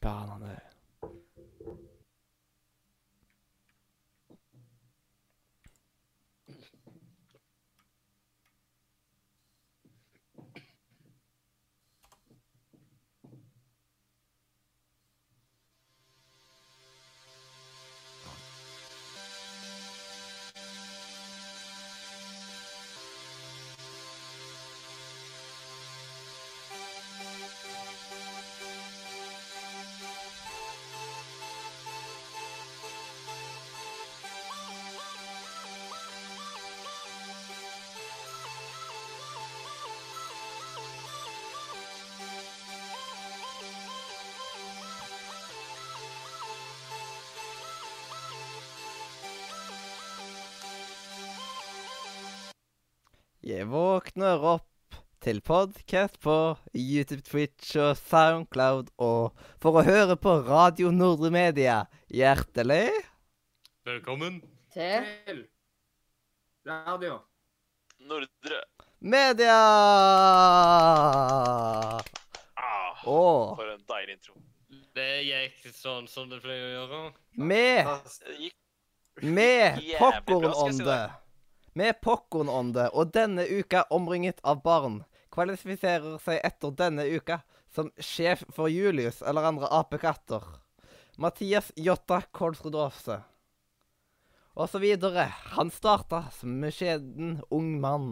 parle en. Jeg våkner opp til podcast på YouTube, Twitch og Soundcloud, og for å høre på Radio Nordre Media. Hjertelig Velkommen. Til radio. Nordre. Media! Ah, Og for en deilig intro. Det gikk sånn som det pleier å gjøre. med, Det med Popkornånde. si popkornånde. Med pokkonånde og denne uka omringet av barn, kvalifiserer seg etter denne uka som sjef for Julius eller andre apekatter. Mathias Jotta Kolsrudovse. Og så videre. Han starta som beskjeden ung mann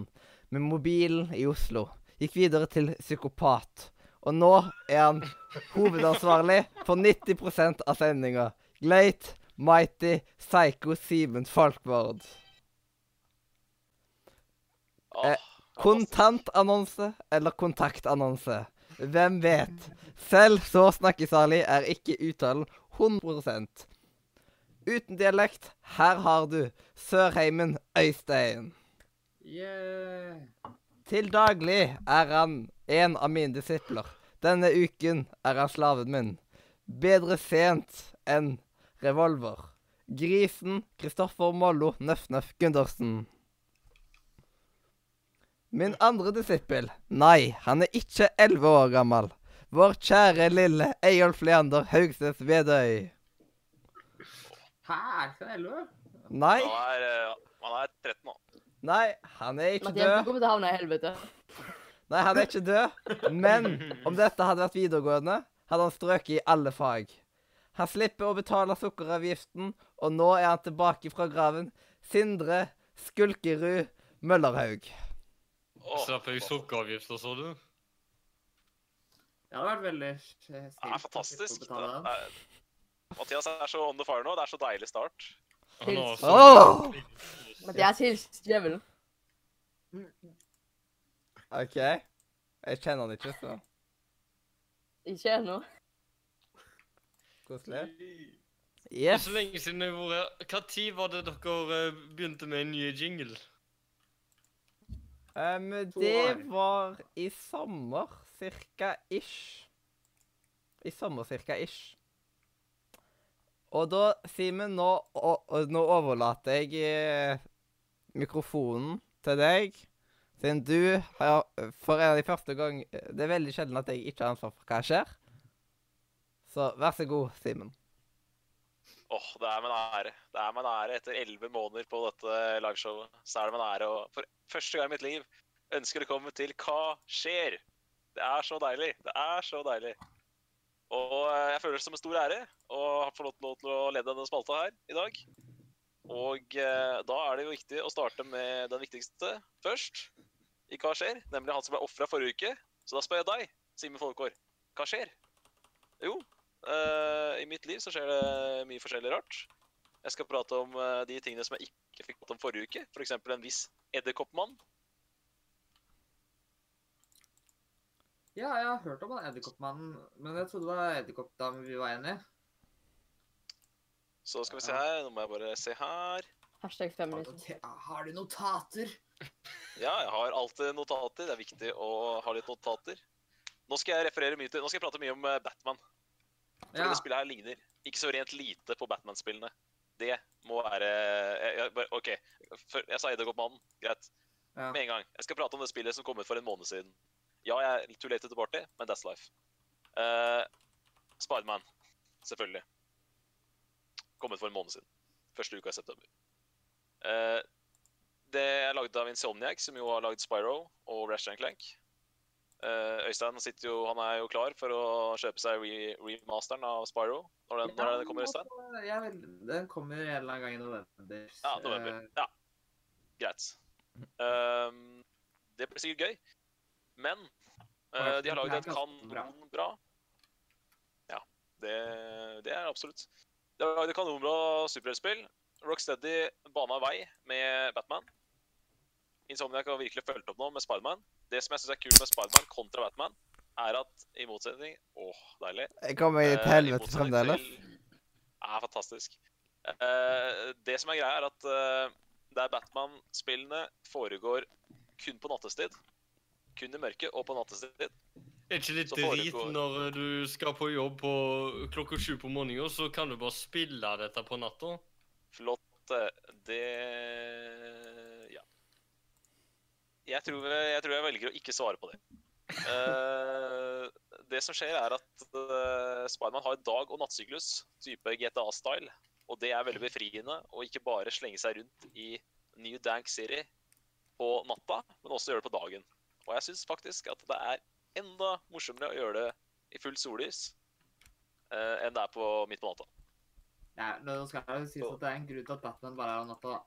med mobilen i Oslo. Gikk videre til psykopat. Og nå er han hovedansvarlig for 90% av sendinga. Gleit, Mighty, Psycho Simen Falkvord. Eh, Kontantannonse eller kontaktannonse? Hvem vet? Selv så snakkesalig er ikke uttalen 100% Uten dialekt, her har du Sørheimen Øystein. Yeah. Til daglig er han en av mine disipler. Denne uken er han slaven min. Bedre sent enn revolver. Grisen Kristoffer Mollo Nøff-Nøff Gundersen. Min andre disippel. Nei, han er ikke elleve år gammel. Vår kjære lille Eyolf Leander Haugsnes Vedøy. Hæ, er ikke det 11? Nei, Han er, eh, han er 13 nå. nei, han er ikke Mathias, du død. kommer til å havne i helvete. Nei, han er ikke død. Men om dette hadde vært videregående, hadde han strøket i alle fag. Han slipper å betale sukkeravgiften, og nå er han tilbake fra graven. Sindre Skulkerud Møllerhaug. Slapp jeg sukkeravgifter, så du? Det hadde vært veldig stilt. det er fantastisk. Det er, Mathias er så on the fire nå. Det er så deilig start. Hils. Oh! Mathias, hils djevelen. OK. Jeg kjenner han ikke, så Ikke ennå. koselig. Yes. så lenge siden jeg har vært Hva tid var det dere eh, begynte med en ny jingle? Um, det var i sommer, cirka ish. I sommer, cirka ish. Og da, Simen, nå, nå overlater jeg eh, mikrofonen til deg. Siden du har For en av de første gang Det er veldig sjelden at jeg ikke har ansvar for hva skjer. Så vær så god, Simen. Åh, det er med en ære. Det er med en ære etter elleve måneder på dette liveshowet. Så er det med en ære å for første gang i mitt liv ønske velkommen til Hva skjer? Det er så deilig. Det er så deilig. Og eh, jeg føler det som en stor ære å få lov lov til å lede denne spalta her i dag. Og eh, da er det jo viktig å starte med den viktigste først i Hva skjer? Nemlig han som ble ofra forrige uke. Så da spør jeg deg, Simen Folkår. Hva skjer? Jo, Eh, I mitt liv så skjer det mye forskjellig rart. Jeg skal prate om uh, de tingene som jeg ikke fikk prate om forrige uke. F.eks. en viss edderkoppmann. Ja, jeg har hørt om han edderkoppmannen, men jeg trodde det var edderkoppdamen vi var enige. Så skal vi se her. Nå må jeg bare se her. Hashtag Har du Har du notater? Ja, jeg har alltid notater. Det er viktig å ha litt notater. Nå skal jeg referere mye til Nå skal jeg prate mye om eh, Batman. For Ja. det spillet her ligner ikke så rent lite på Batman-spillene. Det må være jeg, jeg, bare- OK. Jeg sa Edderkoppmannen. Greit. ja. Med en gang. Jeg skal prate om det spillet som kom ut for en måned siden. Ja, jeg er too late to the party, men that's life. Uh, Spiderman. selvfølgelig. Kom ut for en måned siden. Første uka i september. Uh, det er lagd av Insomniac, som jo har lagd Spyro og Ratchet Clank. Eh, Øystein sitter jo, han er jo klar for å kjøpe seg re remasteren av Spyro. Når den, når den kommer, Øystein? Ja, den kommer en eller annen gang i november. Ja, november. Eh, Ja. Greit. Um, det blir sikkert gøy. Men uh, de har lagd et kanonbra Ja, det, det er absolutt. De har lagd et kanonbra superheltspill. Rocksteady bana vei med Batman. Insomniac har virkelig fulgt opp nå med Spiderman. Det som jeg syns er kult med Spiderman kontra Batman, er at i motsetning Åh, deilig. Jeg kommer meg Eh, til helvete motsetning fremdeles. Er Ja, fantastisk. Uh, det som er greia, er at uh, der Batman-spillene foregår kun på nattestid. Kun i mørket og på nattestid. Er ikke litt foregår- drit når eh, du skal på jobb på klokka sju på morgenen, så kan du bare spille dette på natta? Flott. eh, Det. Jeg tror, jeg tror jeg velger å ikke svare på det. Uh, det som skjer, er at uh, Spiderman har dag- og nattsyklus, type GTA-style. Og det er veldig befriende å ikke bare slenge seg rundt i New Dank City på natta, men også gjøre det på dagen. Og jeg syns faktisk at det er enda morsommere å gjøre det i fullt sollys uh, enn det er på midt på natta. Ja, nå skal jeg jo sies at det er en grunn til at Batman bare er om natta. da.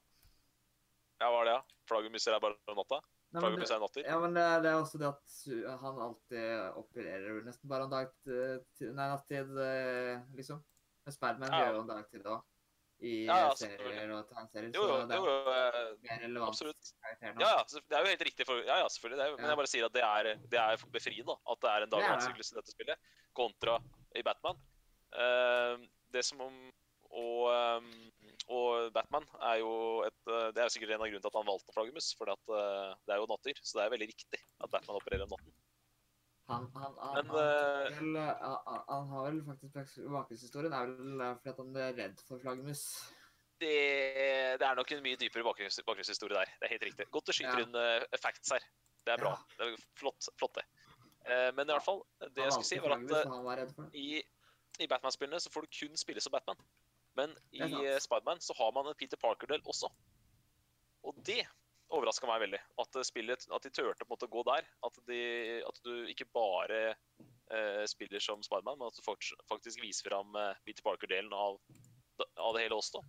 Ja, hva er det, ja? Flaggermuser er bare om natta? Nei, men, ja, men det, det er også det at han alltid opererer nesten bare en dag til, Nei, nattid, eh, liksom. Men Spiderman Ja. gjør jo en dag til òg. I Ja, ja, eh, serier og tegneserier. Jo, jo, så det er jo eh, mer relevant absolutt. Ja, ja, det er jo helt riktig. For, ja, ja, selvfølgelig. Det er, men jeg bare sier at det er, det er befriende. At det er en dag- er i dette spillet, kontra i Batman. Uh, det som om og, eh, og Batman er jo et eh, Det er jo sikkert en av grunnene til at han valgte flaggermus. For eh, det er jo natter, så det er veldig riktig at Batman opererer om natten. Han, han, han, Men, han, eh, vel, han, har vel faktisk bakgrunnshistorien er vel fordi at han er redd for flaggermus. Det, det er nok en mye dypere bakgrunns, bakgrunnshistorie der. Det er helt riktig. Godt å skyte Ja. inn facts her. Det er bra. Ja. Det er flott, flott det. Men i hvert fall, det jeg skulle si, var at i, i Batman-spillene så får du kun spille som Batman. Men i eh, Spiderman så har man en Peter Parker-del også. Og det overraska meg veldig. At, eh, spillet, at de turte på en måte å gå der. At, de, at du ikke bare eh, spiller som Spiderman, men at du faktisk viser fram eh, Peter Parker-delen av, av det hele også.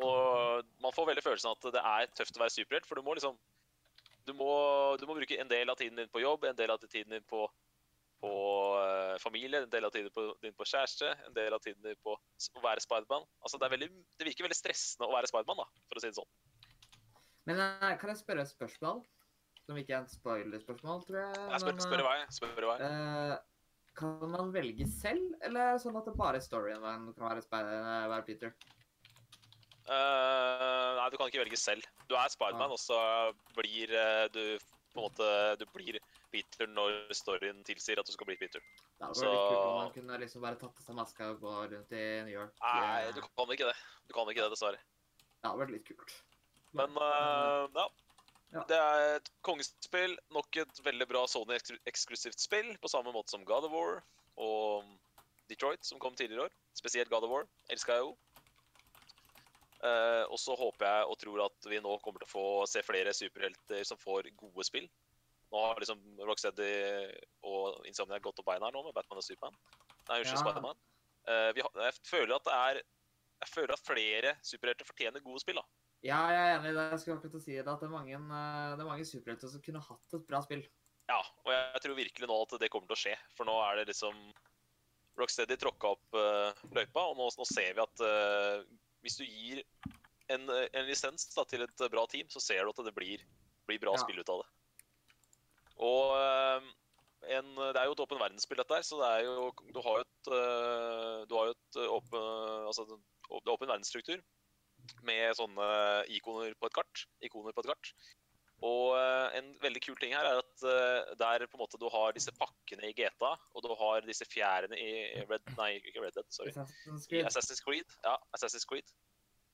Og man får veldig følelsen av at det er tøft å være superhelt, for du må liksom du må, du må bruke en del av tiden din på jobb, en del av tiden din på, på eh, familie, en del av tiden på, din på kjæreste, en del av tiden din på å være Spiderman. Altså, det, veldig, det virker veldig stressende å være Spiderman, for å si det sånn. Men eh, kan jeg spørre et spørsmål? Som ikke er et spoiler-spørsmål, tror jeg. Jeg spør, spør i vei. Spør i vei. Uh, kan man velge selv, eller er sånn at det bare er storyen man kan være, eh, være Peter? Uh, nei, du kan ikke velge selv. Du er Spiderman, Ja. og så blir uh, du på en måte Du blir Peter når storyen tilsier at du skal bli Peter. Det hadde vært Så- kult om man kunne liksom bare tatt av seg maska og gå rundt i New York. Nei, eh, du kan ikke det. Du kan ikke det, dessverre. Det hadde vært litt kult. Men uh, ja. Ja. Det er et kongespill. Nok et veldig bra Sony-eksklusivt spill, på samme måte som God of War og Detroit, som kom tidligere i år. Spesielt God of War. Elska jeg jo. Eh, og så håper jeg og tror at vi nå kommer til å få se flere superhelter som får gode spill. Nå har liksom Rocksteady og Insomnia gått opp beina her nå med Batman og Superman. Nei, unnskyld, Ja. Spiderman. Uh, har- jeg føler at det er Jeg føler at flere superhelter fortjener gode spill, da. Ja, jeg er enig i det. Jeg skulle akkurat si det, at det er mange, eh, det er mange superhelter som kunne hatt et bra spill. Ja, og jeg tror virkelig nå at det kommer til å skje. For nå er det liksom Rocksteady tråkka opp uh, løypa, og nå, nå ser vi at eh, hvis du gir en, en lisens da, til et bra team, så ser du at det blir, blir bra Ja. spill ut av det. Og eh, en, det er jo et åpen verdensspill, dette her, så det er jo Du har jo et, eh, du har jo et eh, åpen, altså, det er åpen verdensstruktur med sånne ikoner på et kart. Ikoner på et kart. Og eh, en veldig kul ting her er at eh, der på en måte du har disse pakkene i GTA, og du har disse fjærene i Red Nei, ikke Red Dead, sorry. Assassin's I Creed. Assassin's Creed. Ja, Assassin's Creed.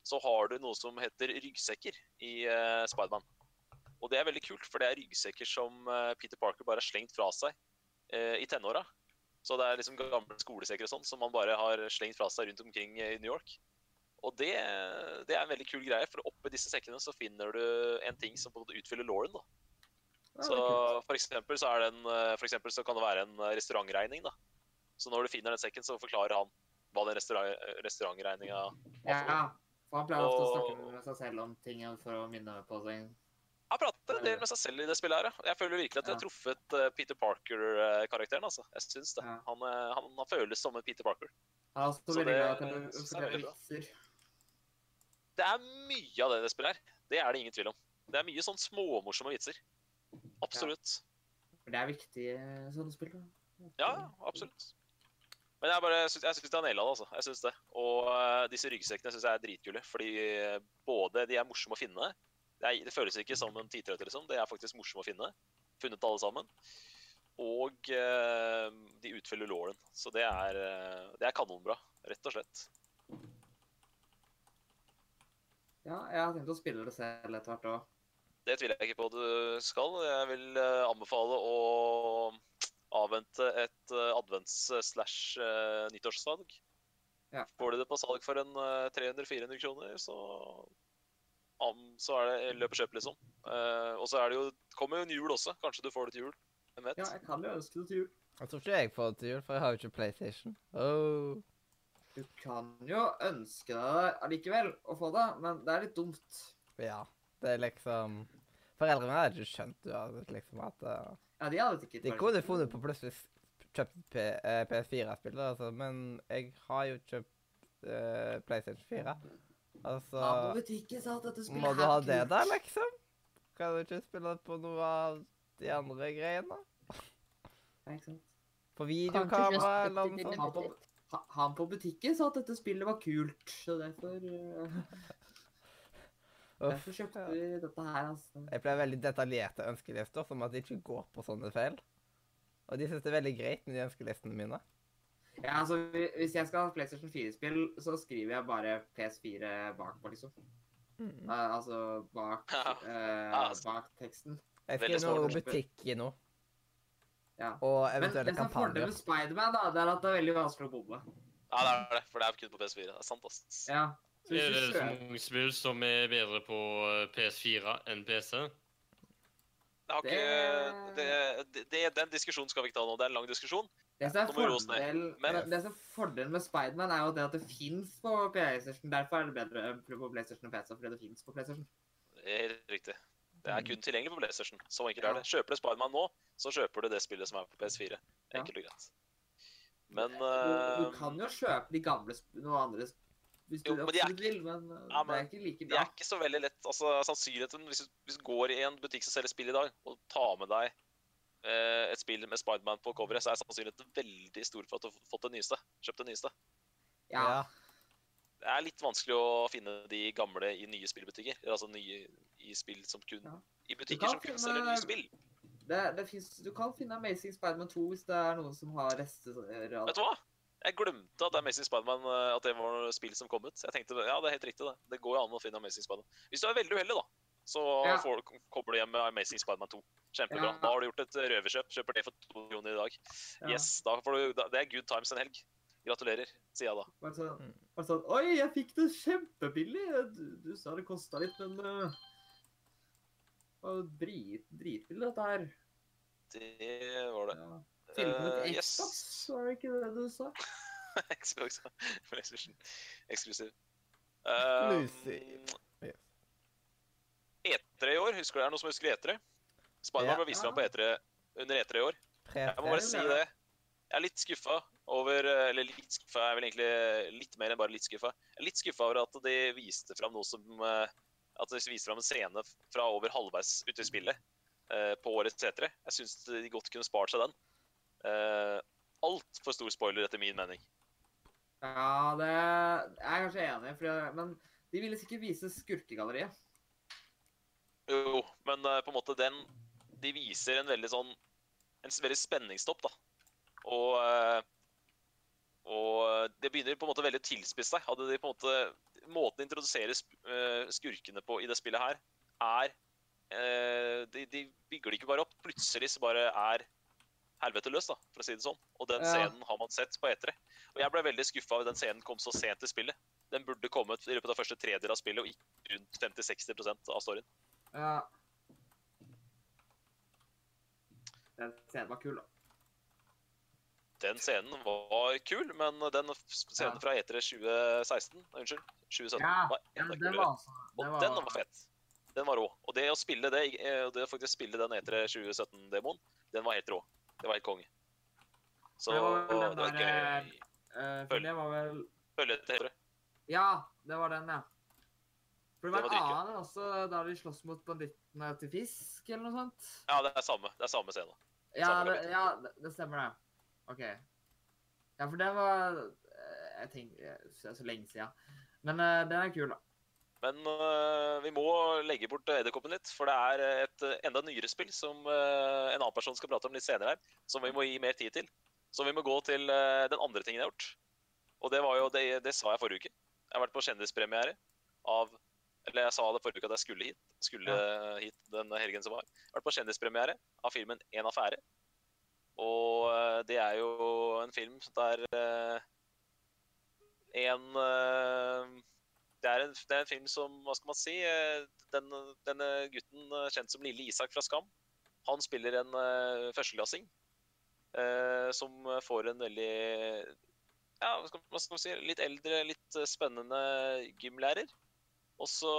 Så har du noe som heter ryggsekker i uh, Spiderman. Og det er veldig kult, for det er ryggsekker som Peter Parker bare har slengt fra seg uh, i tenåra. Så det er liksom gamle skolesekker og sånn som man bare har slengt fra seg rundt omkring i New York. Og det, det er en veldig kul greie, for oppi disse sekkene så finner du en ting som på en måte utfyller Lauren. da. Så for eksempel så, er en, for eksempel så kan det være en restaurantregning. da. Så når du finner den sekken, så forklarer han hva den restaurant, restaurantregninga var Ja, for. Ja, for han pleier ofte å snakke med seg selv om ting for å minne på seg. Han prater en del med seg selv i det spillet her. ja. Jeg føler virkelig at jeg har truffet eh, Peter Parker-karakteren. altså. Jeg syns det. Han, eh, han, han føles som en Peter Parker. Han er også Så veldig det glad i synes er vitser. Det er mye av det det spillet her. Det er det ingen tvil om. Det er mye sånn småmorsomme vitser. Absolutt. Ja. det er viktig sånne spill. da. Ja, absolutt. Men jeg bare jeg syns naila det, altså. Jeg syns det. Og eh, disse ryggsekkene syns jeg er dritkule. Fordi eh, både de er morsomme å finne Det, er, det føles ikke som en tidtrøtte, liksom. Det er faktisk morsomme å finne. Funnet alle sammen. Og eh, de utfyller Lauren. Så det er, eh, det er kanonbra, rett og slett. Ja, jeg har tenkt å spille det selv etter hvert òg. Det tviler jeg ikke på at du skal. Jeg vil eh, anbefale å avvente et eh, advents-slash-nyttårssalg. Ja. Får du det på salg for en eh, 300-400 kroner, så, så er det løp og kjøp, liksom. Eh, og så er det jo, kommer jo en jul også. Kanskje du får det til jul. Hvem vet? Ja, jeg kan jo ønske det til jul. Jeg tror ikke jeg får det til jul, for jeg har jo ikke PlayStation. Oh. Du kan jo ønske deg allikevel å få det, men det er litt dumt. Ja. Det er liksom Foreldrene mine hadde ikke skjønt hadde liksom at uh, Ja, de hadde sikkert De kunne funnet på plutselig kjøpt eh, PS4-spill, altså, men jeg har jo kjøpt uh, PlayStation 4. Altså Ja, på butikken sa at dette spillet Må du ha det, der, liksom? Kan du ikke spille på noe av de andre greiene? Ja, ikke sant? På videokamera eller noe sånt? Han på, butikken sa at dette spillet var kult, så derfor Uff. Derfor kjøpte vi dette her, altså. Jeg pleier veldig detaljerte ønskelister, som at de ikke går på sånne feil. Og de syns det er veldig greit med de ønskelistene mine. Ja, altså, Hvis jeg skal ha PlayStation 4-spill, så skriver jeg bare PS4 bakpå, liksom. Mm. Uh, altså bak, eh, altså. bak teksten. Jeg skriver noe butikk i noe, Ja. og Men eventuelle det som er fordelen kampanjer. med Spiderman, da, det er at det er veldig vanskelig å bombe. Ja, det er det. For det er kun på PS4. Det er sant, ass. Ja. Så hvis Er det så mange spill som er bedre på eh, PS4 enn PC? Det har ikke, det, det, det, den diskusjonen skal vi ikke ta nå. Det er en lang diskusjon. Det som er fordel, Men- det som er fordelen med Spiderman, er jo det at det fins på PlayStation. Derfor er det bedre på PlayStation og PC, fordi det fins på PlayStation. Det er Helt riktig. Det er kun tilgjengelig på PlayStation. Så enkelt Ja. er det. Kjøper du Spiderman nå, så kjøper du det spillet som er på PS4. Ja. Enkelt og greit. Men du, du eh, kan jo kjøpe de gamle sp- noe andre hvis du Jo, men de er absolutt vil, men uh, Ja, det er ikke like bra. det er ikke så veldig lett. Altså, sannsynligheten hvis du, hvis du går i en butikk som selger spill i dag, og tar med deg eh, et spill med Spiderman på coveret, så er sannsynligheten veldig stor for at du har fått det nyeste. Kjøpt det nyeste. Ja. Det er litt vanskelig å finne de gamle i nye spillbutikker. Altså nye i spill som kun Ja. I butikker som kun selger nye spill. Det, det finnes, du kan finne Amazing Spiderman 2 hvis det er noen som har rester Vet du hva? Jeg glemte at Amazing Spiderman eh, at det var noe spill som kom ut. Jeg tenkte, ja, det er helt riktig det. Det går jo an å finne Amazing Spiderman. Hvis du er veldig uheldig, da, så Ja. får, du du hjem med Amazing Spiderman 2. Kjempebra. Ja. Da har du gjort et røverkjøp. Kjøper det for to kroner i dag. Ja. Yes, da får du, Det er good times en helg. Gratulerer, sier jeg da. Bare sånn, bare sånn Oi, jeg fikk det kjempebillig! Du, du sa det kosta litt, men uh, Det var jo drit, dritbillig, dette her. Det var det. Ja. Til og med Eh, yes. Xbox, var det ikke det du sa? Xbox PlayStation. Eksklusiv. Um, Etere Yes. E3 i år, husker du det er noe som husker E3? Spiderman Ja. ble vist fram på E3 under E3 i år. Jeg må bare si det. Jeg er litt skuffa over Eller litt skuffa er vel egentlig litt mer enn bare litt skuffa. Jeg er litt skuffa over at de viste fram noe som eh, At de viser fram en scene fra over halvveis ute i spillet eh, på årets E3. Jeg syns de godt kunne spart seg den. Uh, Altfor stor spoiler, etter min mening. Ja, det jeg er kanskje enig, i, men de ville sikkert vise skurkegalleriet. Jo, men eh, på en måte den De viser en veldig sånn En veldig spenningstopp, da. Og eh, Og det begynner på en måte veldig å tilspisse seg. Hadde de på en måte Måten de introduserer eh, skurkene på i det spillet her, er eh, de, de bygger det ikke bare opp. Plutselig så bare er helvete løs, da, for å si det sånn. Og den Ja. scenen har man sett på E3. Og jeg ble veldig skuffa at den scenen kom så sent i spillet. Den burde kommet i løpet av første tredjedel av spillet, og ikke rundt 50-60% av storyen. Ja. Den scenen var kul, da. Den scenen var kul, men den scenen Ja. fra E3 2016 Unnskyld. 2017 Ja, var enda den kulere. var altså Og den var, var fett. Den var rå. Og det å spille det, eh, det faktisk spille den E3 2017-demoen, den var helt rå. Det var helt konge. Så Det var vel den det var der, gøy. Uh, For det var vel Følge til E3. Ja, det var den, ja. For det var Det en var annen også, da de slåss mot bandittene til fisk, eller noe sånt. Ja, det er samme. Det er samme scene. Ja, Samme det, ja, det, det stemmer, det. OK. Ja, for det var eh, Jeg tenker Det er så lenge siden. Men uh, den er kul, da. Men uh, vi må legge bort edderkoppen litt, for det er et enda nyere spill som uh, en annen person skal prate om litt senere her, som vi må gi mer tid til. Så vi må gå til den andre tingen jeg har gjort. Og det var jo, det, det sa jeg forrige uke. Jeg har vært på kjendispremiere av Eller jeg sa det forrige uke at jeg skulle hit. Skulle hit den helgen som var. Jeg har vært på kjendispremiere av filmen En affære. Og øh, det er jo en film der øh, en øh, det er, en, det er en film som, hva skal man si eh, den, Denne gutten eh, kjent som Lille Isak fra Skam, han spiller en førsteklassing eh, som får en veldig ja, hva skal, man si, litt eldre, litt eh, spennende gymlærer. Og så,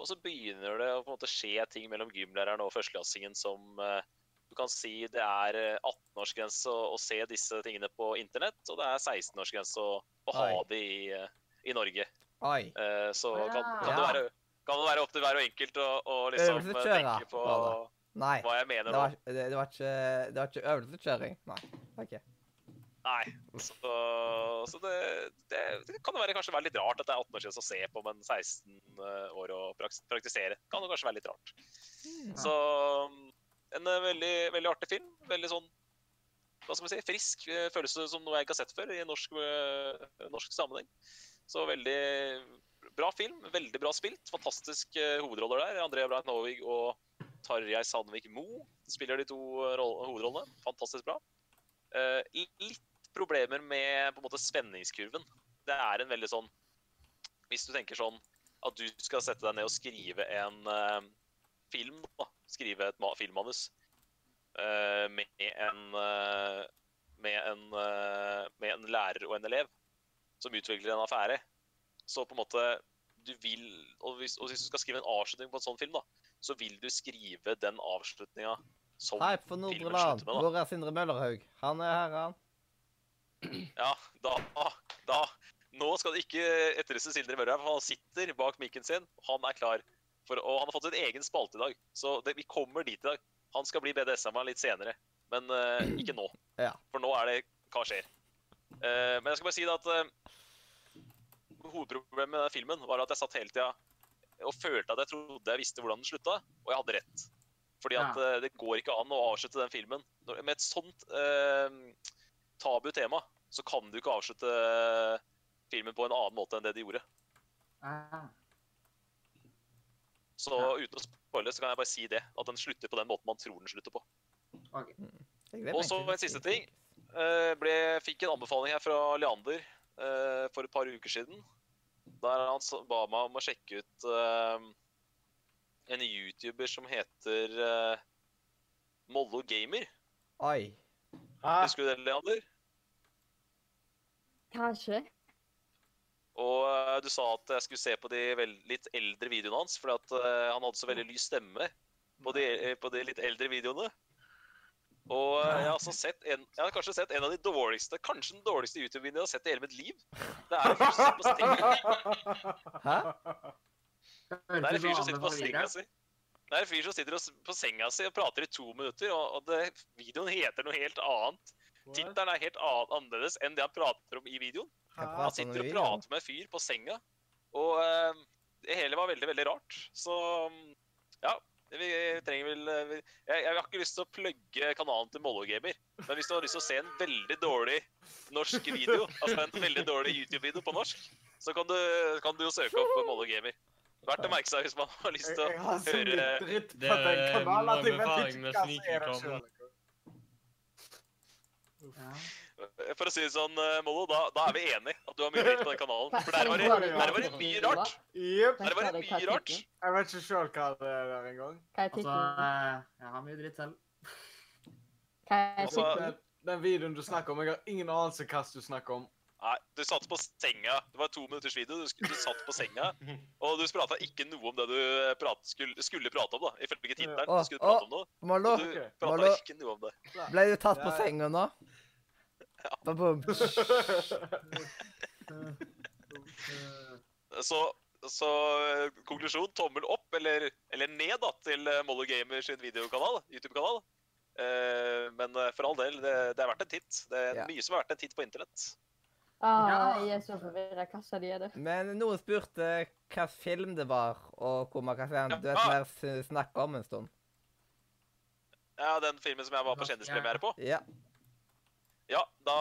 og så begynner det å på en måte skje ting mellom gymlæreren og førsteklassingen som eh, du kan si det er eh, 18-årsgrense å, å se disse tingene på internett, og det er 16-årsgrense å, å ha det i, eh, i Norge. Oi. Eh, Så Ja. kan, kan, Ja. det være, kan det være opp til hver og enkelt å, å liksom eh, tenke på. Nei. hva jeg mener Det nå. var, det, det var ikke, det var ikke øvelseskjøring. Nei. Okay. Nei. Så, så det, det, det kan jo være, kanskje være litt rart at det er 18 år siden å se på, men 16 år å praktisere kan jo kanskje være litt rart. Så en eh, veldig, veldig artig film. Veldig sånn hva skal man si, frisk. eh, Føles som noe jeg ikke har sett før i norsk, eh, norsk sammenheng. Så veldig bra film. Veldig bra spilt. Fantastisk hovedroller der. Andrea Brain Novig og Tarjei Sandvik Mo spiller de to hovedrollene. Fantastisk bra. Litt problemer med på en måte spenningskurven. Det er en veldig sånn Hvis du tenker sånn at du skal sette deg ned og skrive en film, da. Skrive et filmmanus uh, med en uh, med en, eh, med en lærer og en elev som utvikler en affære. Så på en måte du vil, og hvis, og hvis du skal skrive en avslutning på en sånn film, da, så vil du skrive den avslutninga som Hei, for Nordre Land. med, da. Hvor er Sindre Møllerhaug? Han er her, han. Ja, da, da Nå skal det ikke etterlyse Sindre Møllerhaug, for han sitter bak mikken sin. Han er klar. For, og han har fått sin egen spalte i dag, så det, vi kommer dit i dag. Han skal bli BDSM-er litt senere, men uh, ikke nå. Ja. For nå er det hva skjer. Uh, men jeg skal bare si det at uh, hovedproblemet med den filmen var at jeg satt hele tida og følte at jeg trodde jeg visste hvordan den slutta, og jeg hadde rett. Fordi at ja. det går ikke an å avslutte den filmen med et sånt tabu tema. Så kan du ikke avslutte filmen på en annen måte enn det de gjorde. Ah, Så Ja. uten å spoile, så kan jeg bare si det. At den slutter på den måten man tror den slutter på. Okay. Og så en siste ting. Eh, ble, fikk en anbefaling her fra Leander eh, for et par uker siden. Der han ba meg om å sjekke ut eh, en YouTuber som heter Mollo Gamer. Oi. Husker du det, Leander? Kanskje. Og eh, du sa at jeg skulle se på de litt eldre videoene hans, fordi at eh, han hadde så veldig lys stemme på de, eh, på de litt eldre videoene. Og jeg har, altså sett en, jeg har kanskje sett en av de dårligste, kanskje den dårligste YouTube-videoen jeg har sett i hele mitt liv. Det er en fyr som sitter på senga, Hæ? det er en fyr som sitter på senga si. Det er en fyr som sitter på senga si og prater i to minutter, og, og det, videoen heter noe helt annet. Tittelen er helt an annerledes enn det han prater om i videoen. Han sitter og prater med en fyr på senga, og uh, det hele var veldig, veldig rart. Så mm, ja, vi trenger vel eh, jeg, jeg har ikke lyst til å plugge kanalen til Mollogamer, men hvis du har lyst til å se en veldig dårlig norsk video, altså en veldig dårlig YouTube-video på norsk, så kan du, kan du jo søke opp Mollogamer. Verdt å merke seg hvis man har lyst til Jeg har så høre- mye dritt Det på den er kanalen at jeg mange vet med ikke hva som er det selv. Ja. For å si det sånn, eh, Mollo, da, da er vi enige at du har mye dritt på den kanalen. For der var det, er der var det mye rart. Yep. Der var det mye rart. Jeg vet ikke sjøl hva det er der engang. Altså, eh, jeg har mye dritt selv. Altså-? Den, videoen du snakker om, jeg har ingen anelse hva du snakker om. Nei, du satt på senga. Det var to minutters video. Du, du satt på senga, og du prata ikke noe om det du prat, skulle, skulle prate om, da. Ifølge tittelen. Du skulle prate om noe. Mollo, Du prata ikke noe om det. ble du tatt på senga nå? Så, så eh, konklusjon tommel opp eller, eller ned da, til eh, Mollo Gamer sin videokanal, YouTube-kanal. Eh, men eh, for all del, det, det er verdt en titt. Det er Ja. mye som er verdt en titt på internett. Ah, Ja. jeg er så forvirra. Hva sa de er det? Men noen spurte hvilken film det var, og hvor man kan se den. Du vet hva jeg snakker snakke om en stund. Ja, den filmen som jeg var på kjendispremiere på. Ja. Ja, da,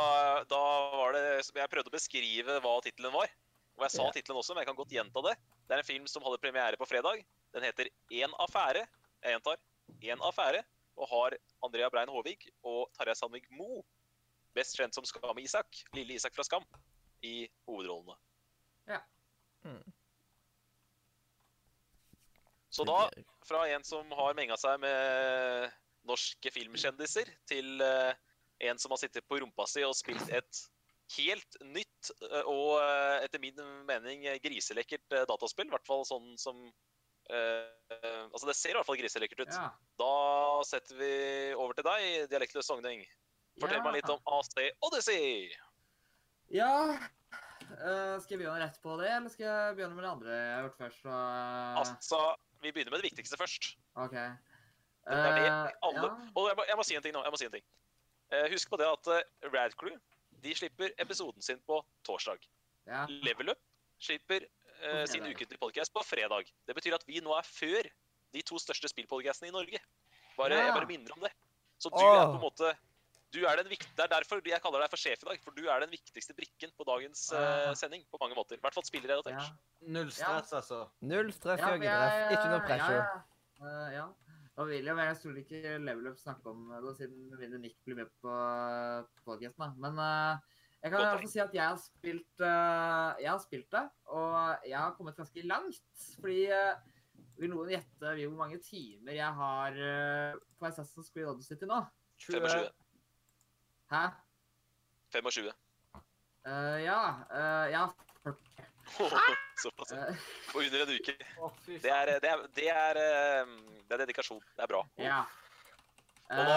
da var det Jeg prøvde å beskrive hva tittelen var. Og jeg sa Ja. tittelen også, men jeg kan godt gjenta det. Det er en film som hadde premiere på fredag. Den heter En affære. Jeg gjentar. En affære. Og har Andrea Brein Håvig og Tarjei Sandvik Mo, best kjent som Skam-Isak, lille Isak fra Skam, i hovedrollene. Ja. Mm. Så da, fra en som har menga seg med norske filmkjendiser, til eh, en som har sittet på rumpa si og spilt et helt nytt eh, og eh, etter min mening griselekkert eh, dataspill. I hvert fall sånn som eh, Altså, det ser i hvert fall griselekkert ut. Ja. Da setter vi over til deg, dialektløs sogning. Fortell Ja. meg litt om AC Odyssey. Ja uh, Skal jeg begynne rett på det, eller skal jeg begynne med det andre jeg har gjort først? Så, Altså, vi begynner med det viktigste først. OK. Det er det alle ja. Og jeg må, jeg må si en ting nå. jeg må si en ting. Eh, husk på det at uh, Radcrew de slipper episoden sin på torsdag. Ja. Level Up slipper uh, sin ukentlige podcast på fredag. Det betyr at vi nå er før de to største spillpodcastene i Norge. Bare, Ja. Jeg bare minner om det. Så du Åh. er på en måte du er den vikt, Det er derfor jeg kaller deg for sjef i dag. For du er den viktigste brikken på dagens eh, Ah. sending. på mange måter. I hvert fall spillrelatert. ja. Null stress, altså. Null stress, Ja, Jørgen. jeg- Ikke noe pressure. Ja, ja. Vil jo jeg stoler ikke Level Up snakke om det, siden mindre Nick blir med på podcasten. Men uh, jeg kan i hvert fall si at jeg har spilt uh, Jeg har spilt det, og jeg har kommet ganske langt. Fordi uh, Vil noen gjette hvor mange timer jeg har på Assassin's Creed Odyssey til nå? 25. Hæ? 25. Eh, ja. eh, ja. Såpass. På under en uke. Det er, det er, det er, eh, det er dedikasjon. Det er bra. ja. Og da,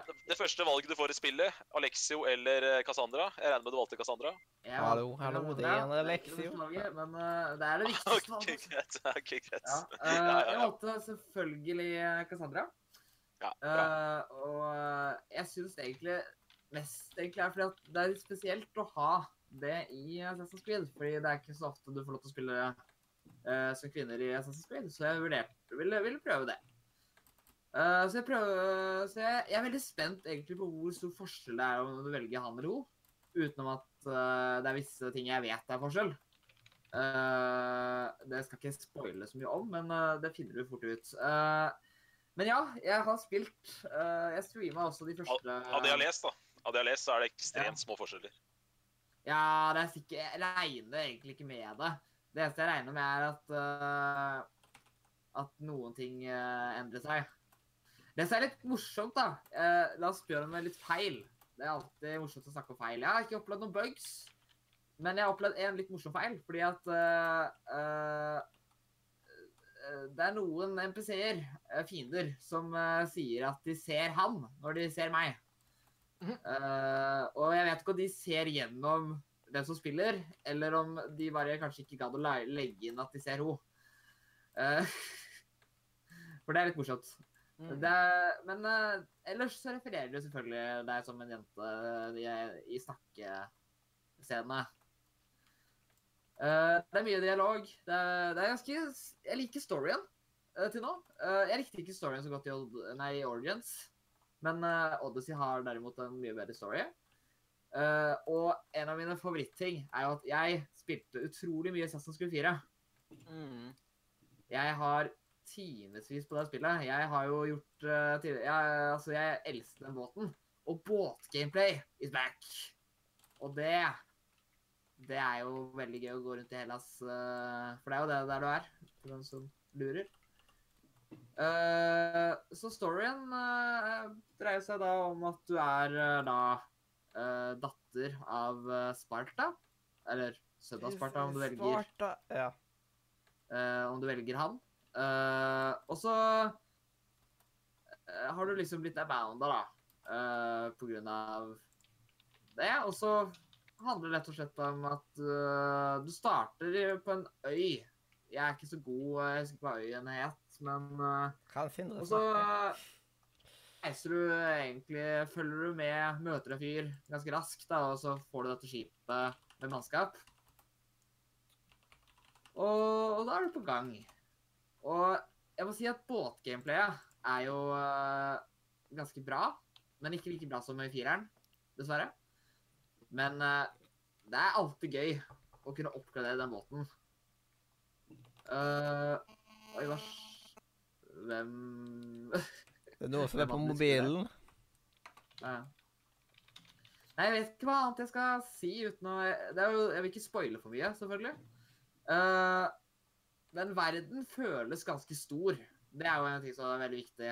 Eh, det første valget du får i spillet, Alexio eller eh, Cassandra Jeg regner med du valgte Cassandra? Ja. Hallo, hallo, det er en Alexio. Men det er det viktigste. Ok, greit. Ok, greit. Ja, Jeg valgte selvfølgelig Cassandra. Ja, bra. Eh, og jeg syns egentlig mest egentlig er fordi at det er litt spesielt å ha det i Assassin's Creed. Fordi det er ikke så ofte du får lov til å spille uh, som kvinner i Assassin's Creed, så jeg vurderte, ville, ville prøve det. Uh, så jeg prøver, så jeg, jeg er veldig spent egentlig på hvor stor forskjell det er om du velger han eller hun. Utenom at uh, det er visse ting jeg vet er forskjell. Det skal ikke spoile så mye om, men det finner du fort ut. Men ja, jeg har spilt. jeg streama også de første Av det jeg har lest, da. Av det jeg har lest, så er det ekstremt små forskjeller. Ja, det er sikkert Jeg regner egentlig ikke med det. Det eneste jeg regner med, er at uh, at noen ting uh, endrer seg. Det som er litt morsomt, da uh, La oss spørre om litt feil. Det er alltid morsomt å snakke om feil. Jeg har ikke opplevd noen bugs, men jeg har opplevd en litt morsom feil. Fordi at det er noen NPC-er, eh, fiender, som sier at de ser han når de ser meg. Eh, og jeg vet ikke om de ser gjennom den som spiller, eller om de bare kanskje ikke gadd å legge inn at de ser henne. Uh, for det er litt morsomt. Mm. Det, er- men uh, ellers så refererer du selvfølgelig deg som en jente i, i snakkescenene. Det er mye dialog. Det er, det er ganske Jeg liker storyen til nå. Jeg likte ikke storyen så godt i, Old, nei, i Origins, men eh, Odyssey har derimot en mye bedre story. Uh, og en av mine favorittting er jo at jeg spilte utrolig mye Sasson Screw 4. Jeg har timevis på det spillet. Jeg har jo gjort uh, jeg, Altså, jeg elsker den båten. Og båtgameplay is back. Og det Det er jo veldig gøy å gå rundt i Hellas, uh, for det er jo det der du er, for den som lurer. Eh, så storyen uh, dreier seg da om at du er uh, da datter av Sparta. Eller sønn av Sparta, om du velger, Sparta, ja. om du velger han. Og så har du liksom blitt abounda, da, på grunn av det. Og så handler det rett og slett om at du starter på en øy. Jeg er ikke så god, jeg husker ikke hva øyen het, men eh, og så reiser du egentlig Følger du med, møter en fyr ganske raskt, da, og så får du dette skipet med mannskap. Og, og da er du på gang. Og jeg må si at båtgameplayet er jo eh, ganske bra, men ikke like bra som i fireren, dessverre. Men eh, det er alltid gøy å kunne oppgradere den båten. Uh, oi, hva Hvem Det er noe som er på mobilen. Ja. Nei, jeg vet ikke hva annet jeg skal si uten å det er jo, Jeg vil ikke spoile for mye, selvfølgelig. Uh, men verden føles ganske stor. Det er jo en ting som er veldig viktig.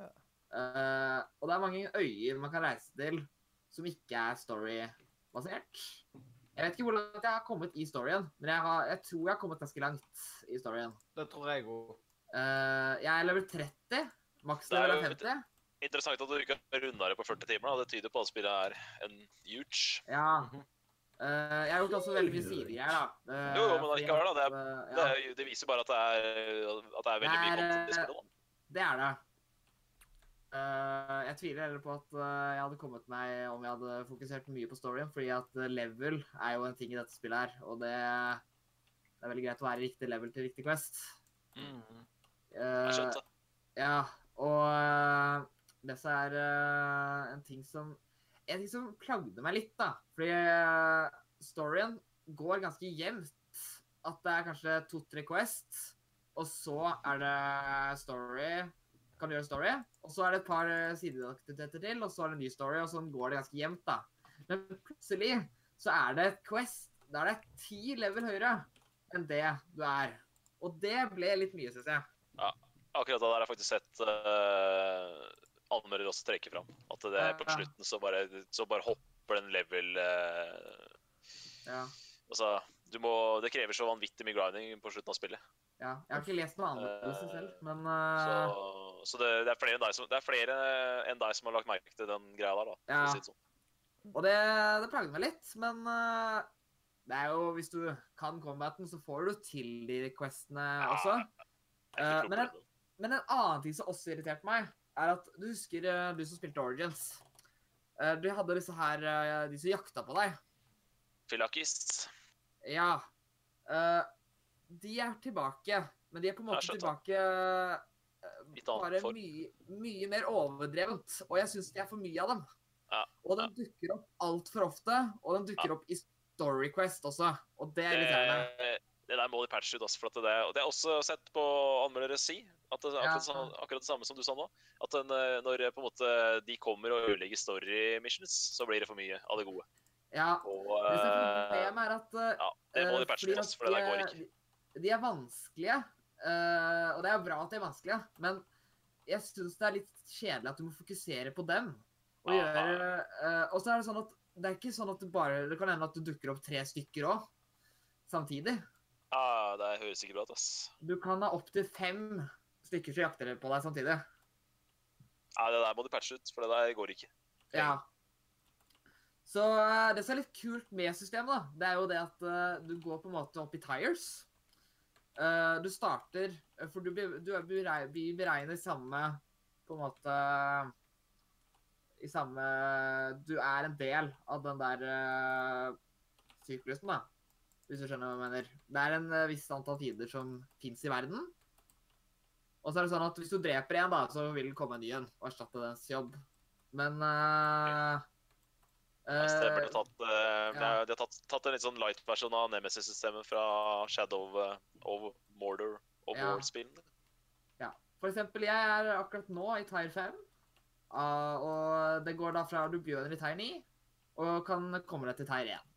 Ja. Uh, og det er mange øyer man kan reise til som ikke er story-basert. Jeg vet ikke hvordan jeg har kommet i storyen, men jeg, har, jeg tror jeg har kommet ganske langt i storyen. Det tror jeg òg. Eh, jeg er level 30. Maks Det er level er 50. Interessant at du ikke har runda det på 40 timer. da. Det tyder på at spillet er en huge. Ja. Uh, jeg har gjort også veldig mye sidegreier, da. Uh, Jo, jo, men allikevel, da, det er, Det, er, det viser bare at det er, at det er veldig mye Det er, content i spillet. da. det er det. Uh, jeg tviler heller på at uh, jeg hadde kommet meg om jeg hadde fokusert mye på storyen, fordi at level er jo en ting i dette spillet her, og det, det er veldig greit å være i riktig level til riktig quest. Jeg Eh, skjønte. Ja, og uh, det som er eh, en ting som En ting som plagde meg litt, da. Fordi eh, storyen går ganske jevnt. At det er kanskje to-tre quests, og så er det story Kan du gjøre story, og så er det et par eh, sideaktiviteter til, og så er det en ny story, og sånn går det ganske jevnt, da. Men plutselig så er det et quest det er ti level høyere enn det du er. Og det ble litt mye, syns jeg. Akkurat det der har jeg faktisk sett uh, anmeldere også trekke fram. At det er på Ja. slutten så bare, så bare hopper den level uh, Ja. Altså, du må Det krever så vanvittig mye grinding på slutten av spillet. Ja, jeg har ikke lest noe anmeldelse Eh, selv, men Så, uh, så det, det, er flere enn deg som, enn deg som har lagt merke til den greia der, da. Ja. si det sånn. Og det, det plager meg litt, men uh, det er jo Hvis du kan combaten, så får du til de questene Ja, også. Eh, men en. Men en annen ting som også irriterte meg, er at du husker uh, du som spilte Origins. Uh, du hadde disse her De som jakta på deg. Filakis. Ja. De er tilbake, men de er på en måte tilbake bare mye, mye mer overdrevent. Og jeg syns det er for mye av dem. Ja, Og de dukker opp altfor ofte, og de dukker opp i Story Quest også. Og det er irriterende. Det, der må de patche ut. Altså, for at det, og det er også sett på anmeldere si. At det, Ja. akkurat, akkurat det samme som du sa nå. At den, eh, når eh, på en måte de kommer og ødelegger story missions, så blir det for mye av det gode. Ja, Og det som er eh, problemet er at ja, det må de patche ut, at altså, for det der går ikke. De, er vanskelige, og det er bra at de er vanskelige, men jeg syns det er litt kjedelig at du må fokusere på dem. Og så er det sånn at det er ikke sånn at du bare Det kan hende at du dukker opp tre stykker òg, samtidig. Ja, det høres ikke bra ut, ass. Du kan ha opptil fem stykker som jakter på deg samtidig. Ja, det der må du patche ut, for det der går ikke. Ja. Så eh, det som er litt kult med systemet, da, det er jo det at uh, du går på en måte opp i tires. Uh, du starter For du blir du er beregnet i samme På en måte I samme Du er en del av den der uh, syklusen, da. Hvis du skjønner hva jeg mener. Det er en eh, viss antall tider som fins i verden. Og så er det sånn at hvis du dreper en, da, så vil det komme en ny en og erstatte dens jobb. Men uh, Ja, Stemmer. De har tatt, uh, ja. de har tatt, tatt en litt sånn light-versjon av Nemesis-systemet fra Shadow of Mordor og Ja. War-spillene. For eksempel, jeg er akkurat nå i Tire 5. Uh, og det går da fra du begynner i Tire 9, og kan komme deg til Tire 1.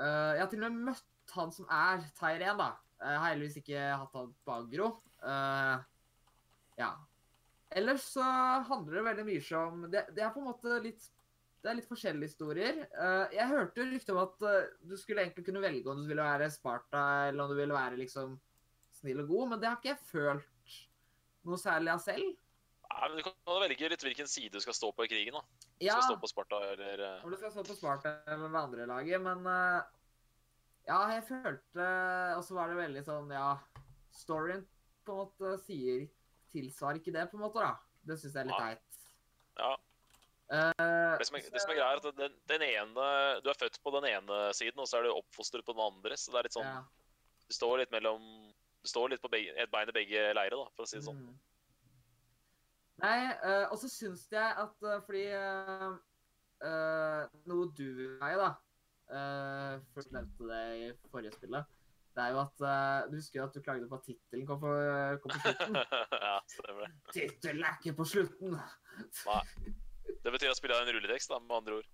Eh, jeg har til og med møtt han som er teir 1, da. Jeg har heldigvis ikke hatt han på agro. Uh, ja. Ellers så handler det veldig mye om det, det er på en måte litt det er litt forskjellige historier. Uh, jeg hørte rykte om at uh, du skulle egentlig kunne velge om du ville være Sparta eller om du ville være liksom snill og god, men det har ikke jeg følt noe særlig av selv. Nei, men Du kan velge litt hvilken side du skal stå på i krigen. da. Ja, Skal stå på Sparta eller eh, om du skal stå på Sparta eller det andre laget, men uh, ja, jeg følte Og så var det veldig sånn, ja Storyen på en måte sier Tilsvarer ikke det, på en måte, da. Det syns jeg er litt teit. Ja. Eh, Det som er, det som er greia, er at den, den ene Du er født på den ene siden, og så er du oppfostret på den andre. Så det er litt sånn ja. Du står litt mellom Du står litt på begge, et bein i begge leirer, da, for å si det sånn. Mm. Nei, eh, og så syns jeg at eh, fordi eh, Noe du meg, da Først nevnte det i forrige spillet. Det er jo at Du husker jo at du klagde på at tittelen kom, på- kom på slutten? ja, stemmer det. Tittelen er ikke på slutten! Nei. Det betyr at spillet er en rulletekst, da, med andre ord.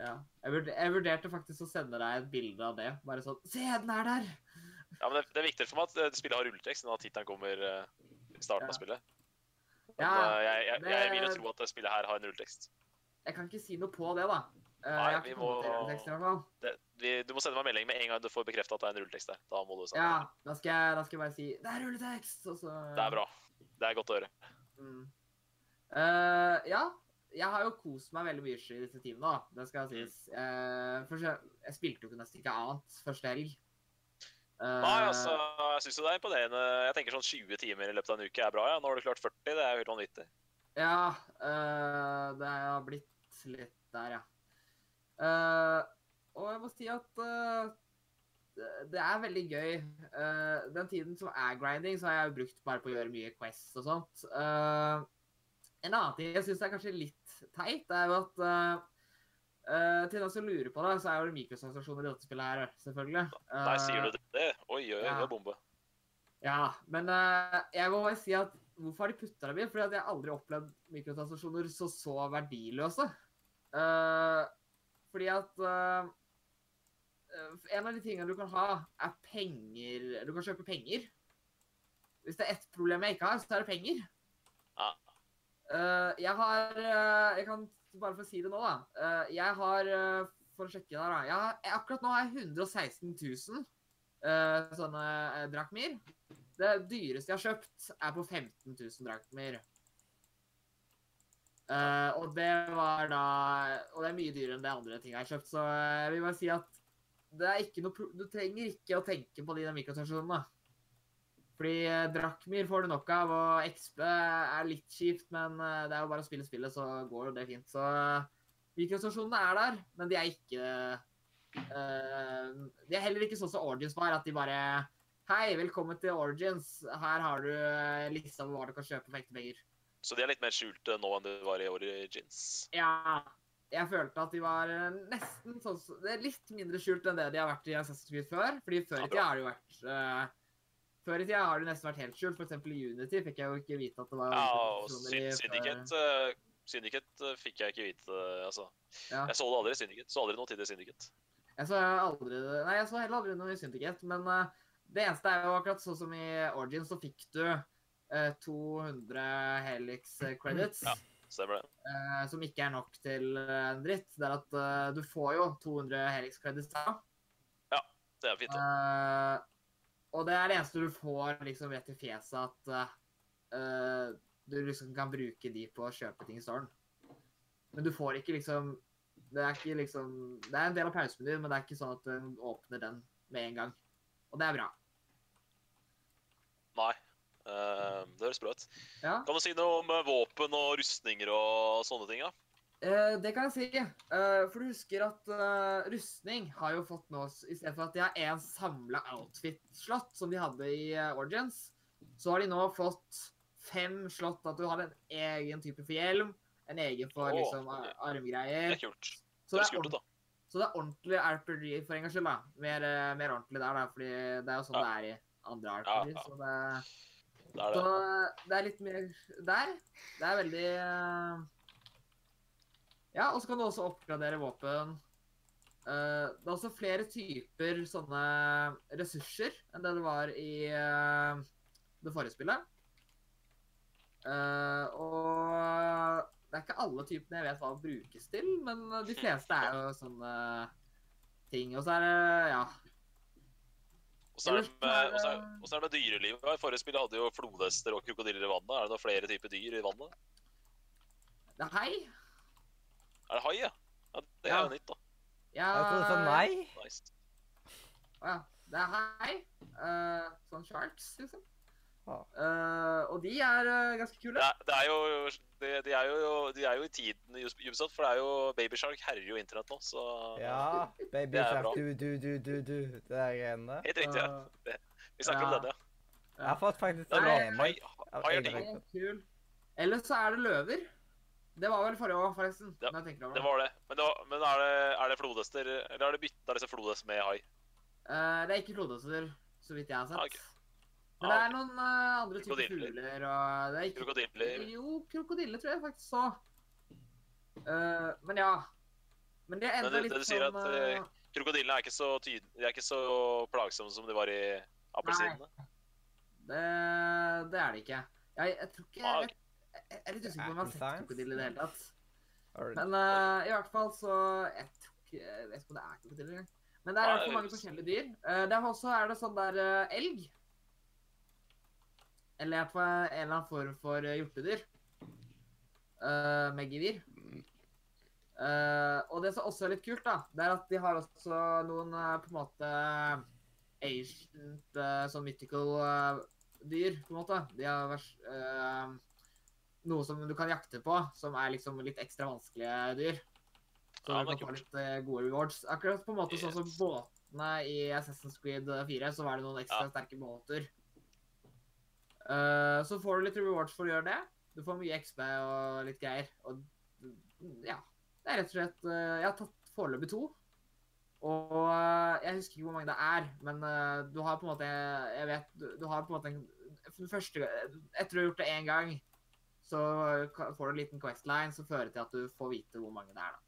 Ja. Jeg, vurd jeg vurderte faktisk å sende deg et bilde av det. Bare sånn Se, den er der! Ja, men det, det er viktigere for meg at spillet har rulletekst, enn at tittelen kommer i starten Ja. av spillet. Ja, jeg, jeg, jeg, jeg vil jo tro at det spillet her har en rulletekst. Jeg kan ikke si noe på det, da. Eh, Nei, vi må- fall. Det, vi, du må sende meg melding med en gang du får bekrefta at det er en rulletekst der. Da må du sende Ja, da skal, jeg, da skal jeg bare si Det er rulletekst! Og så Det er bra. Det er godt å høre. Mm. Uh, ja. Jeg har jo kost meg veldig mye i disse timene, da. Det skal sies. Uh, jeg, jeg spilte jo ikke nesten ikke annet første helg. Eh, Nei, altså, jeg syns jo det er imponerende. Jeg tenker sånn 20 timer i løpet av en uke er bra. ja. Nå har du klart 40. Det er jo helt vanvittig. Ja, uh, det har blitt litt der, ja. Uh, og jeg må si at uh, det, er veldig gøy. Den tiden som er grinding, så har jeg jo brukt bare på å gjøre mye Quests og sånt. En annen ting jeg syns er kanskje litt teit, er jo at eh, eh, til den som lurer på det, så er jo det mikrotransaksjoner i dette spillet her, selvfølgelig. Nei, sier Eh, du det? Oi, oi, det ja. er bombe. ja, men uh, jeg må bare si at hvorfor har de putta dem inn? Fordi at jeg aldri opplevd mikrotransaksjoner så så verdiløse. Eh, fordi at eh, eh, En av de tingene du kan ha, er penger Du kan kjøpe penger. Hvis det er ett problem jeg ikke har, så er det penger. Ja. Eh, jeg har eh, Jeg kan bare for å si det nå, da. Eh, jeg har eh, For å sjekke der, da. Jeg har, akkurat nå har jeg 116 000 eh, sånne drakmer. Det dyreste jeg har kjøpt, er på 15 000 drakmer. Uh, og det var da Og det er mye dyrere enn det andre ting jeg har kjøpt, så jeg vil bare si at det er ikke noe Du trenger ikke å tenke på de mikrotransaksjonene. Fordi Drachmir får du nok av, og XB er litt kjipt, men eh, det er jo bare å spille spillet, så går det fint. Så mikrostasjonene er der, men de er ikke uh, De er heller ikke sånn som Origins var, at de bare Hei, velkommen til Origins. Her har du eh, lista over hva du kan kjøpe for ekte penger. Så de er litt mer skjulte nå enn de var i Origins. Ja. Jeg følte at de var eh, nesten sånn litt mindre skjult enn det de har vært i Assassin's Creed før. Fordi før Ja, i tida har det jo vært eh, Før i tida har det nesten vært helt skjult. Eksempel i Unity fikk jeg jo ikke vite at det var Ja, og Syndicate Syndicate eh, fikk jeg ikke vite, eh, altså. Ja. Jeg så det aldri i Syndicate. Så aldri noe til det i Syndicate. Jeg så aldri Nei, jeg så heller aldri noe i Syndicate, men uh, det eneste er jo akkurat sånn som i Origin, så fikk du uh, 200 Helix credits. Ja. Stemmer det. som ikke er nok til en dritt. Det er at du får jo 200 Helix credits da. Ja, Det er fint. det. Og det er det eneste du får liksom rett i fjeset, at eh, du liksom kan bruke de på å kjøpe ting i stolen. Men du får ikke liksom Det er ikke liksom Det er en del av pausemenyen, men det er ikke sånn at du åpner den med en gang. Og det er bra. Nei. Uh, det høres bra ut. Ja. Kan du si noe om våpen og rustninger og sånne ting? da? Eh, det kan jeg si. Eh, for du husker at eh, rustning har jo fått nå, i stedet for at de har én samla outfit-slott, som de hadde i eh, Origins, så har de nå fått fem slott. At du har en egen type for hjelm, en egen for liksom ok. ar- Det armgreier. er kult. Så Det det, er kult da. så det er ordentlig RPG for en gangs skyld, da. Mer, eh, mer ordentlig der, da. Fordi det er jo sånn Ja. det er i andre RPG. ja. Så det, Det Det er Så det. det er litt mer der. Det er veldig eh, Ja, og så kan du også oppgradere våpen. Uh, det er også flere typer sånne ressurser enn det det var i uh, det forrige spillet. Uh, og det er ikke alle typene jeg vet hva brukes til, men de fleste er jo sånne ting. Og så er det Ja. Og så er det er med, er, det- er det dyrelivet. I forrige spill hadde jo flodhester og krokodiller i vannet. Er det da flere typer dyr i vannet? Det er. Det hai, ja? ja det er Ja. jo nytt, da. Ja, Jeg trodde du sa nei. Nice. Å ja. Det er hai. Uh, sånn sharks, liksom. Ja. Eh, og de er uh, ganske Det kule. er, det er jo de, de, er jo, de er jo i tiden i Ubisoft, for det er jo Babyshark herjer jo internett nå, så Ja, baby er shark, du, du, du, du, du. Det er greiene. Helt riktig. ja. Eh, Vi snakker om Ja. Jeg har fått faktisk ja. en med Hai, er digg. er kul. Ellers så er det løver. Det var vel forrige år, forresten. Ja, over Det var det. Men, det var, men er, det, er det flodhester, eller er det bytta disse flodhester med hai? Uh, det er ikke flodhester, så vidt jeg har sett. Okay. ok. Men det Ah, er noen uh, andre typer fugler og det er ikke Krokodiller. Jo, krokodiller tror jeg faktisk så. Uh, men ja. Men det er enda Men det- litt sånn du sier at, eh, Krokodillene er ikke så tyd, de er ikke så plagsomme som de var i appelsinene. det, det er det ikke. Jeg, jeg tror ikke Ah, jeg. Jeg er litt usikker på om jeg har sett krokodille i det hele tatt. Men uh, i hvert fall så Jeg vet ikke om det er krokodiller engang. Men det er fall mange forskjellige dyr. Uh, det er også er det sånn der uh, elg. Eller i hvert fall en eller annen form for eh, hjortedyr. Uh, med gevir. Eh, og det som også er litt kult, da, det er at de har også noen på en måte ancient, sånn mythical dyr, på en måte. De har vært eh, noe som du kan jakte på, som er liksom litt ekstra vanskelige dyr. Så Ja, du kan få litt uh, gode rewards. Akkurat på en måte sånn som båtene i Assassin's Creed 4, så var det noen ekstra Ja. sterke båter. Uh, så får du litt rewards for å gjøre det. Du får mye XP og litt greier. Og ja, det er rett og slett uh, Jeg har tatt foreløpig to. Og jeg husker ikke hvor mange det er, men du har på en måte Jeg vet Du, du har på en måte en første, Etter du har gjort det én gang, så får du en liten questline som fører til at du får vite hvor mange det er, da.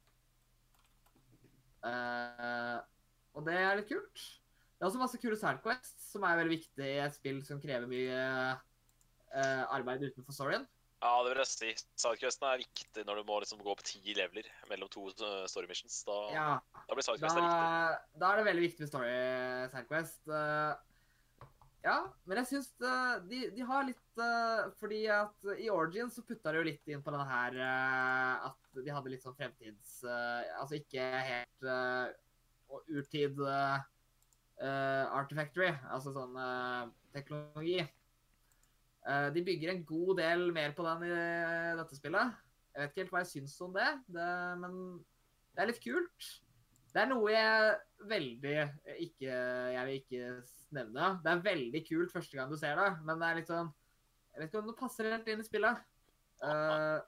Uh, og det er litt kult. Det er også masse kule sidequests, som er veldig viktig i et spill som krever mye uh, arbeid utenfor storyen. Ja, det vil jeg si. Sidequestene er viktig når du må liksom gå på ti leveler mellom to eh, story missions. Da, Ja, da blir da, riktig. viktig. da er det veldig viktig med story sidequest. Eh, ja, men jeg syns de, de har litt eh, Fordi at i Origin så putta de jo litt inn på denne her eh, At de hadde litt sånn fremtids... eh, altså ikke helt urtid artifactory, altså sånn eh, teknologi. Eh, de bygger en god del mer på den i dette spillet. Jeg vet ikke helt hva jeg syns om det, det men det er litt kult. Det er noe jeg veldig ikke Jeg vil ikke nevne. Det er veldig kult første gang du ser det, men det er litt sånn Jeg vet ikke om det passer helt inn i spillet. Uh,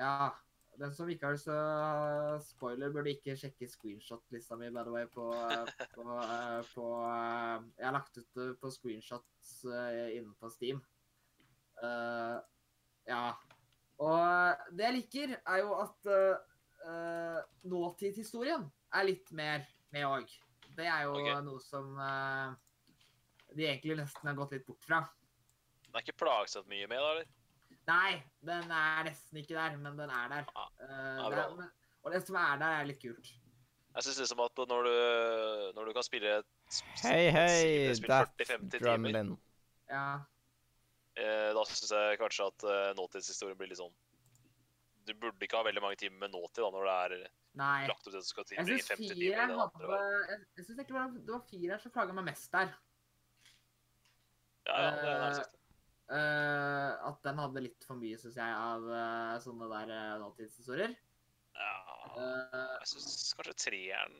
ja. Den som ikke har lyst til å spoiler, burde ikke sjekke screenshot-lista mi, by the way, på, på, eh, på eh, Jeg har lagt ut det på screenshots inne på Steam. Uh, ja. Og det jeg liker, er jo at uh, nåtidshistorien er litt mer med òg. Det er jo okay. noe som eh, de egentlig nesten har gått litt bort fra. Den er ikke plagsomt mye med, da, eller? Nei, den er nesten ikke der, men den er der. Ja, Eh, ja, det er, og det som er der, er litt kult. Jeg syns liksom at når du, når du kan spille et Hei, hei, that's Death 40-50 timer, Drumlin. Ja. eh, da syns jeg kanskje at eh, nåtidshistorien blir litt sånn Du burde ikke ha veldig mange timer med nåtid da, når det er Nei. lagt opp til at du skal tilbringe 50 timer fireren den andre verden. Jeg, jeg synes egentlig det det var fireren som plaga meg mest der. Ja, ja, det er nærmest riktig. Eh, at den hadde litt for mye, syns jeg, av uh, sånne der uh, nåtidshistorier. Ja, Eh, jeg syns kanskje treeren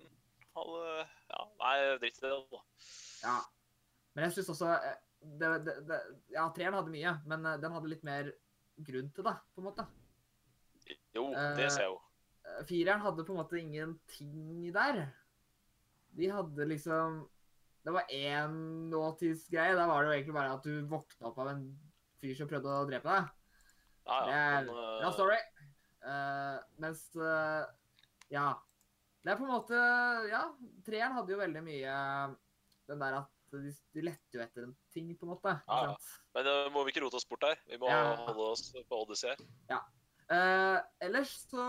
hadde Ja, nei, dritt i det, da. ja. Men jeg syns også eh, det, det, det, Ja, treeren hadde mye, men eh, den hadde litt mer grunn til det, på en måte. Jo, det ser jeg jo. Eh, Fireren hadde på en måte ingenting der. De hadde liksom Det var én nåtidsgreie. Da var det jo egentlig bare at du våkna opp av en fyr som prøvde å drepe deg. Ja, Det ja. er Men, Ja, eh, sorry. Eh, mens uh, Ja. Det er på en måte Ja, treeren hadde jo veldig mye den der at de, de lette jo etter en ting, på en måte. Ja, ja. Men uh, må vi ikke rote oss bort her? Vi må Ja. holde oss på Odyssey her. Eh, ellers så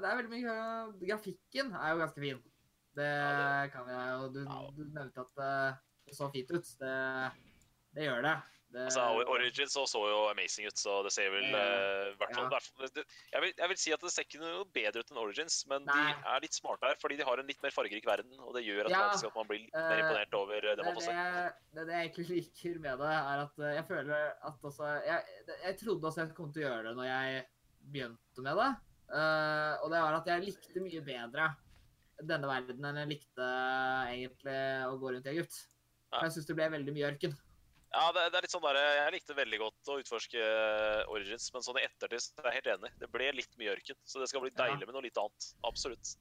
Det er veldig mye Grafikken er jo ganske fin. Det Ja, kan jeg jo Du, du nevnte at eh, det så fint ut. Det, det gjør det. det Altså, Origins så, så jo amazing ut, så det ser vel Ja. eh, hvert fall, Ja. det, jeg, vil, jeg vil si at det ser ikke noe bedre ut enn Origins, men Nei. de er litt smarte her, fordi de har en litt mer fargerik verden, og det gjør Ja, automatisk at man blir litt mer imponert over det man får se. det det jeg egentlig liker med det, er at jeg føler at også Jeg, jeg trodde også jeg kom til å gjøre det når jeg begynte med det. Uh, og det var at jeg likte mye bedre denne verden enn jeg likte egentlig å gå rundt i Egypt. Ja. Jeg syns det ble veldig mye ørken. Ja, det, det er litt sånn der, Jeg likte veldig godt å utforske eh, Origins, men sånn i ettertid så er jeg helt enig. Det ble litt mye ørken, så det skal bli deilig med noe litt annet. Absolutt.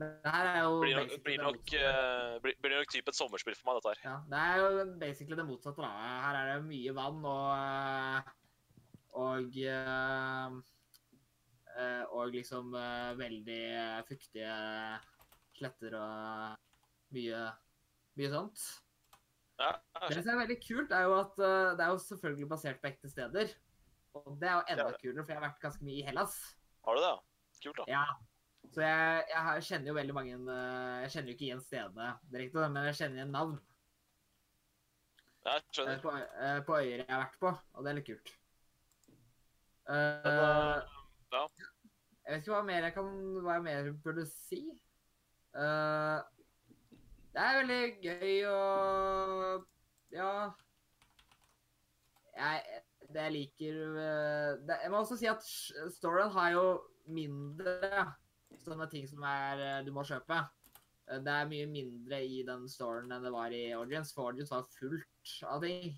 Det her er jo Blir nok, blir nok, eh, blir, blir nok type et sommerspill for meg, dette her. Ja, det er jo basically det motsatte. da. Her er det mye vann og Og eh, Og liksom eh, veldig fuktige sletter og mye, mye sånt. Ja, Det som er veldig kult, er jo at eh, det er jo selvfølgelig basert på ekte steder. Og det er jo enda kulere, for jeg har vært ganske mye i Hellas. Har du det? ja? Kult, da. Ja. Så jeg, jeg kjenner jo veldig mange eh, Jeg kjenner jo ikke igjen stedene direkte, men jeg kjenner igjen navn. Ja, jeg Eh, skjønner. på, eh, på øyer jeg har vært på, og det er litt kult. Men, Eh, eh, ja. Jeg vet ikke hva mer jeg kan Hva jeg mer burde si. Uh, det er veldig gøy å Ja Jeg, det jeg liker eh, det, Jeg må også si at storyen har jo mindre sånne ting som er eh, du må kjøpe. Det er mye mindre i den storyen enn det var i Origins, for Origins var fullt av ting.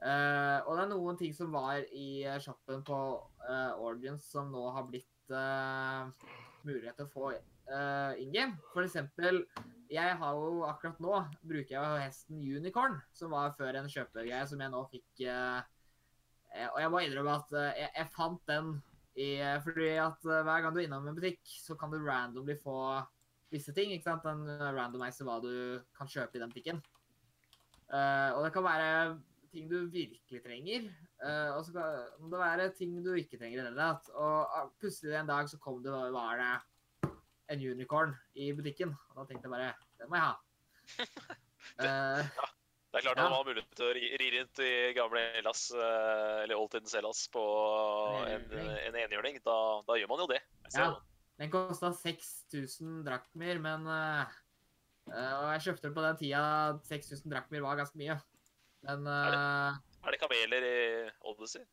Uh, og det er noen ting som var i shoppen på uh, Origins som nå har blitt eh, mulighet til å få uh, in game. For eksempel, jeg har jo akkurat nå bruker jeg hesten Unicorn, som var før en kjøpegreie som jeg nå fikk eh, eh, Og jeg må innrømme at uh, jeg, jeg fant den i Fordi at eh, hver gang du er innom en butikk, så kan du randomly få visse ting. ikke sant? Den eh, randomiser hva du kan kjøpe i den butikken. Eh, og det kan være ting du virkelig trenger, eh, og så kan det være ting du ikke trenger i det hele tatt. Og ah, plutselig en dag så kom det, var det en unicorn i butikken. Og da tenkte jeg bare Den må jeg ha. Ja, Det er klart Ja. man har mulighet til å ri, ri rundt i gamle Hellas, eh, eller oldtidens Hellas, på en, en enhjørning. Da, da gjør man jo det. Ja. den kosta 6000 drakmer, men eh, eh, Og jeg kjøpte den på den tida 6000 drakmer var ganske mye. Men eh, Er det kameler i Odyssey?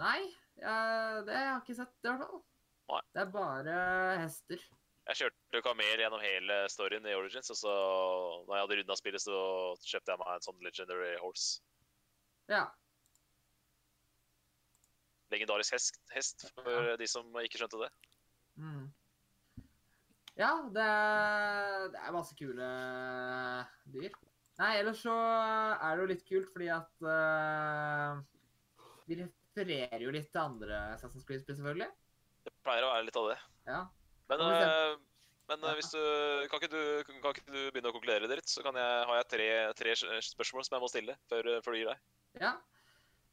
Nei, jeg, det har jeg ikke sett, i hvert fall. Nei. Det er bare hester. Jeg kjørte kamel gjennom hele storyen i Origins, og så når jeg hadde runda spillet, så kjøpte jeg meg en sånn legendary horse. Ja. Legendarisk hest, hest for de som ikke skjønte det. Mm. Ja, det det er masse kule dyr. Nei, ellers så er det jo litt kult fordi at uh, De refererer jo litt til andre Assassin's Creed-spill, selvfølgelig. Det pleier å være litt av det. Ja. Men, uh, eh, men uh, hvis du kan, ikke du kan ikke du begynne å konkludere litt, så kan jeg, har jeg tre, tre spørsmål som jeg må stille før, før du gir deg. Ja.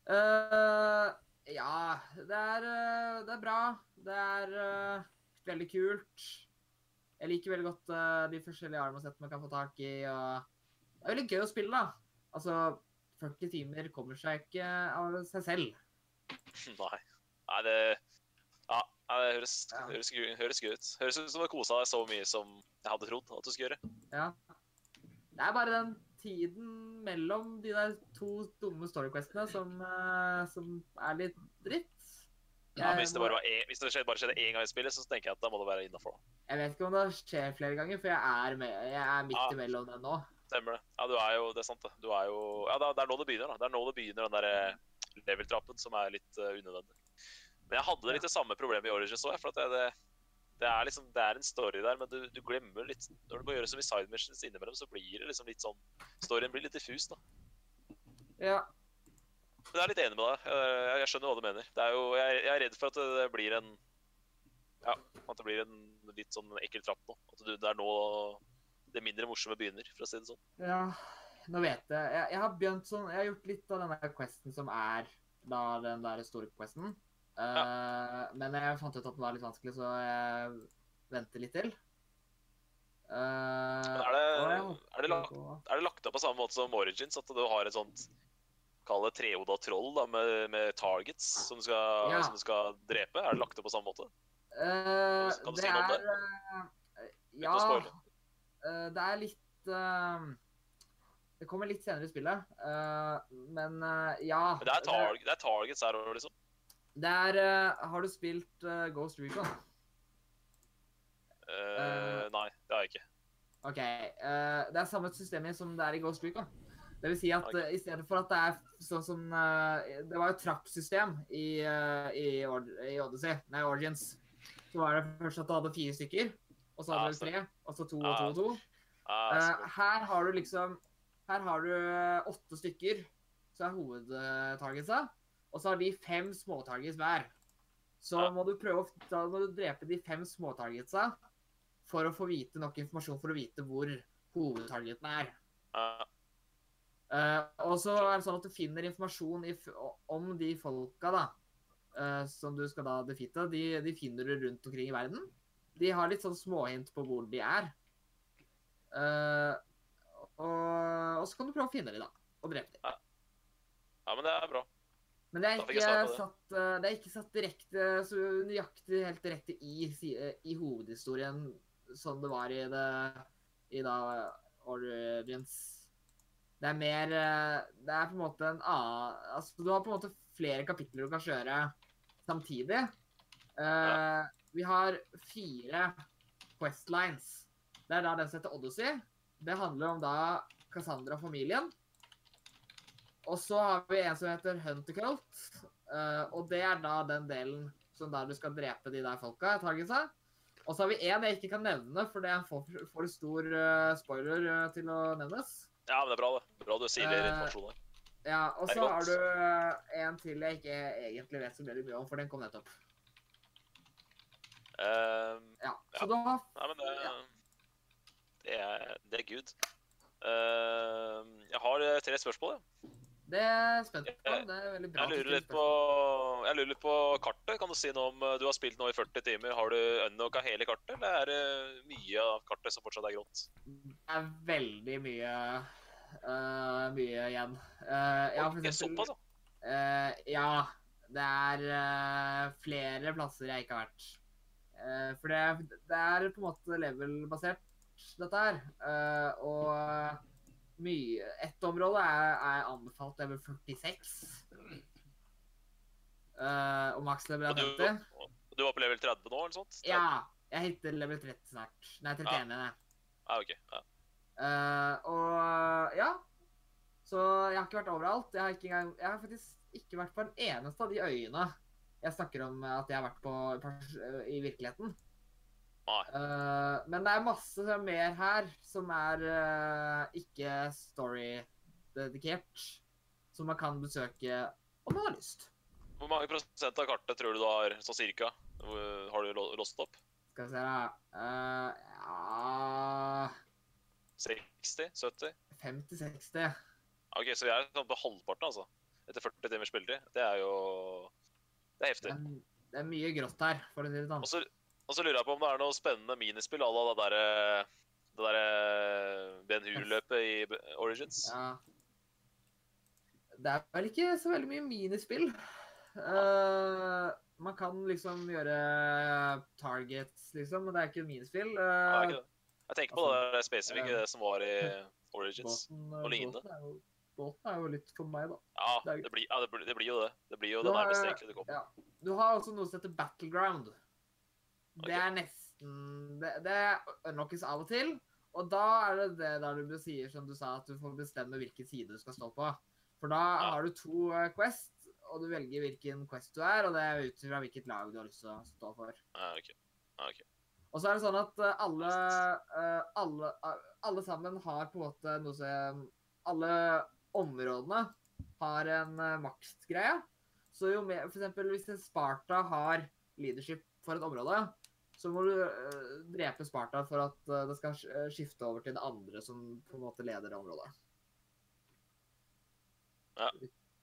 Eh, ja, det er, eh, det er bra. Det er eh, veldig kult. Jeg liker veldig godt eh, de forskjellige armene man kan få tak i. og Det er veldig gøy å spille, da. Altså, 40 timer kommer seg ikke av seg selv. Nei. Nei, det Ja, det høres, Ja. høres, gøy- høres gøy ut. Høres ut som du kosa deg så mye som jeg hadde trodd at du skulle gjøre. Ja. Det er bare den tiden mellom de der to dumme storyquestene som, eh, som er litt dritt. Ja, men hvis det bare, en, hvis det skjedde, bare skjedde én gang i spillet, så tenker jeg at da må det være innafor. Jeg vet ikke om det skjer flere ganger, for jeg er, med, jeg er midt Ja. imellom den nå. Stemmer det. Ja, du er jo, det er sant det. Du er jo, ja, det er- nå det begynner. da. Det er nå det begynner, den der eh, level-trappen som er litt uh, unødvendig. Men jeg hadde litt det samme problemet i Origins òg. For at jeg, det, Det er liksom, det er en story der, men du, du glemmer litt Når du må gjøre som i side missions innimellom, så blir det liksom litt sånn Storyen blir litt diffus, da. Ja. Men jeg er litt enig med deg. Jeg, jeg skjønner hva du mener. Det er jo, jeg, jeg er redd for at det blir en Ja, at det blir en litt sånn ekkel trapp nå. At du, det er nå det mindre morsomme begynner, for å si det sånn. ja. Nå vet jeg. jeg. Jeg har begynt sånn Jeg har gjort litt av den der questen som er da den der store questen. Eh, men jeg fant ut at den var litt vanskelig, så jeg venter litt til. Uh, er det, er det, lagt, er det lagt opp på samme måte som Origins? At du har et sånt Kall det trehoda troll da, med, med targets som du, skal, Ja. som du skal drepe? Er det lagt opp på samme måte? Uh, Kan du det si noe om det? Uh, ja. Uten Ja. å spoile. Eh, det er litt eh, Det kommer litt senere i spillet, eh, men ja. Men det er, targ det er targets her òg, liksom. Det er Har du spilt Ghost Recon? Nei, det har jeg ikke. OK. det er samme system som det er i Ghost Recon. Det vil si at okay. uh, i stedet for at det er sånn som uh, Det var jo trappsystem i, uh, i, i Odyssey, nei, Origins. Så var det først at du hadde fire stykker, og så har hadde du vel tre, og så to og to og to. Eh, her har du liksom Her har du eh, åtte stykker som er hovedtargetsa, og så har de fem småtargets hver. Så må du prøve å da må du drepe de fem småtargetsa for å få vite nok informasjon for å vite hvor hovedtargeten er. Eh, og så er det sånn at du finner informasjon i, om de folka da, uh, som du skal da defeate. De, de finner du rundt omkring i verden. De har litt sånn småhint på hvor de er. Uh, og, og så kan du prøve å finne dem, da. Og drepe dem. ja, men det er bra. Men det er ikke det. satt, eh, det er ikke satt direkte så nøyaktig helt direkte i, i hovedhistorien som det var i det i da Origins. Det er mer eh, Det er på en måte en annen Altså, du har på en måte flere kapitler du kan kjøre samtidig. Eh, Vi har fire Questlines. Det er da den som heter Odyssey. Det handler om da Cassandra og familien. Og så har vi en som heter Huntercult. eh, og det er da den delen som da du skal drepe de der folka. targetsa. Og så har vi en jeg ikke kan nevne, for det er en for, for stor uh, spoiler uh, til å nevnes. Ja, men det er bra, det. Bra du sier det her. Ja, Og så har du en til jeg ikke egentlig vet så veldig mye om, for den kom nettopp. Eh, Ja, Ja. Så da Nei, men det, Ja. det, er, det er good. Uh, jeg har eh, tre spørsmål. Jeg. Det er jeg spent på. Det er veldig bra. Jeg lurer, litt på, jeg lurer litt på kartet. Kan du si noe om eh, Du har spilt nå i 40 timer. Har du unlocka hele kartet, eller er det mye av kartet som fortsatt er grått? Det er veldig mye uh, mye igjen. Eh, ja, for Ok, eksempel Såpass, da? Uh, ja. Det er eh, flere plasser jeg ikke har vært. Eh, for det, det er på en måte level-basert, dette her. Eh, og mye Ett område er, er anbefalt level 46. Eh, og maks level Og er du, 50. du var på level 30 nå, eller sånt? Ja. Jeg hitter level 30 snart. Nei, 31. Ja. Ah, ok. Ja. Uh, og ja. Så jeg har ikke vært overalt. Jeg har, ikke engang, jeg har faktisk ikke vært på en eneste av de øyene jeg snakker om at jeg har vært på i virkeligheten. Eh, men det er masse mer her som er uh, ikke story-dedikert. Som man kan besøke om man har lyst. Hvor mange prosent av kartet tror du du har sånn cirka? Har du låst opp? Skal vi se da. uh, ja 60? 70? 50-60. Ok, så vi er sånn på halvparten, altså. Etter 40 timers spilletid. Det er jo Det er heftig. Det, er- det er mye grått her, for å si det sånn. Og så, og så lurer jeg på om det er noe spennende minispill à la det derre det derre Ben Hur-løpet i Origins. Ja. Det er vel ikke så veldig mye minispill. Uh, man kan liksom gjøre targets, liksom, men det er ikke minispill. Ja, det Uh, ikke det. Jeg tenker på det der spesifikke eh, det som var i Origins. båten, og lignende. Båten, er jo, litt for meg, da. Ja, det er- det blir, ja, det blir, det blir jo det. Det blir jo det nærmeste egentlig det kommer. Ja. Du har også noe som heter Battleground. Det er nesten Det, det unlockes av og til. Og da er det det der du sier som du sa, at du får bestemme hvilken side du skal stå på. For da Ja. har du to eh, Quest, og du velger hvilken Quest du er, og det er ut fra hvilket lag du har lyst til å stå for. Ja, ok. Ja, ok. Og så er det sånn at eh, alle, eh, alle, alle sammen har på en måte noe som Alle områdene har en uh, maksgreie. Så jo mer eksempel hvis en Sparta har leadership for et område, så må du uh, drepe Sparta for at uh, det skal skifte over til det andre som på en måte leder det området. Ja.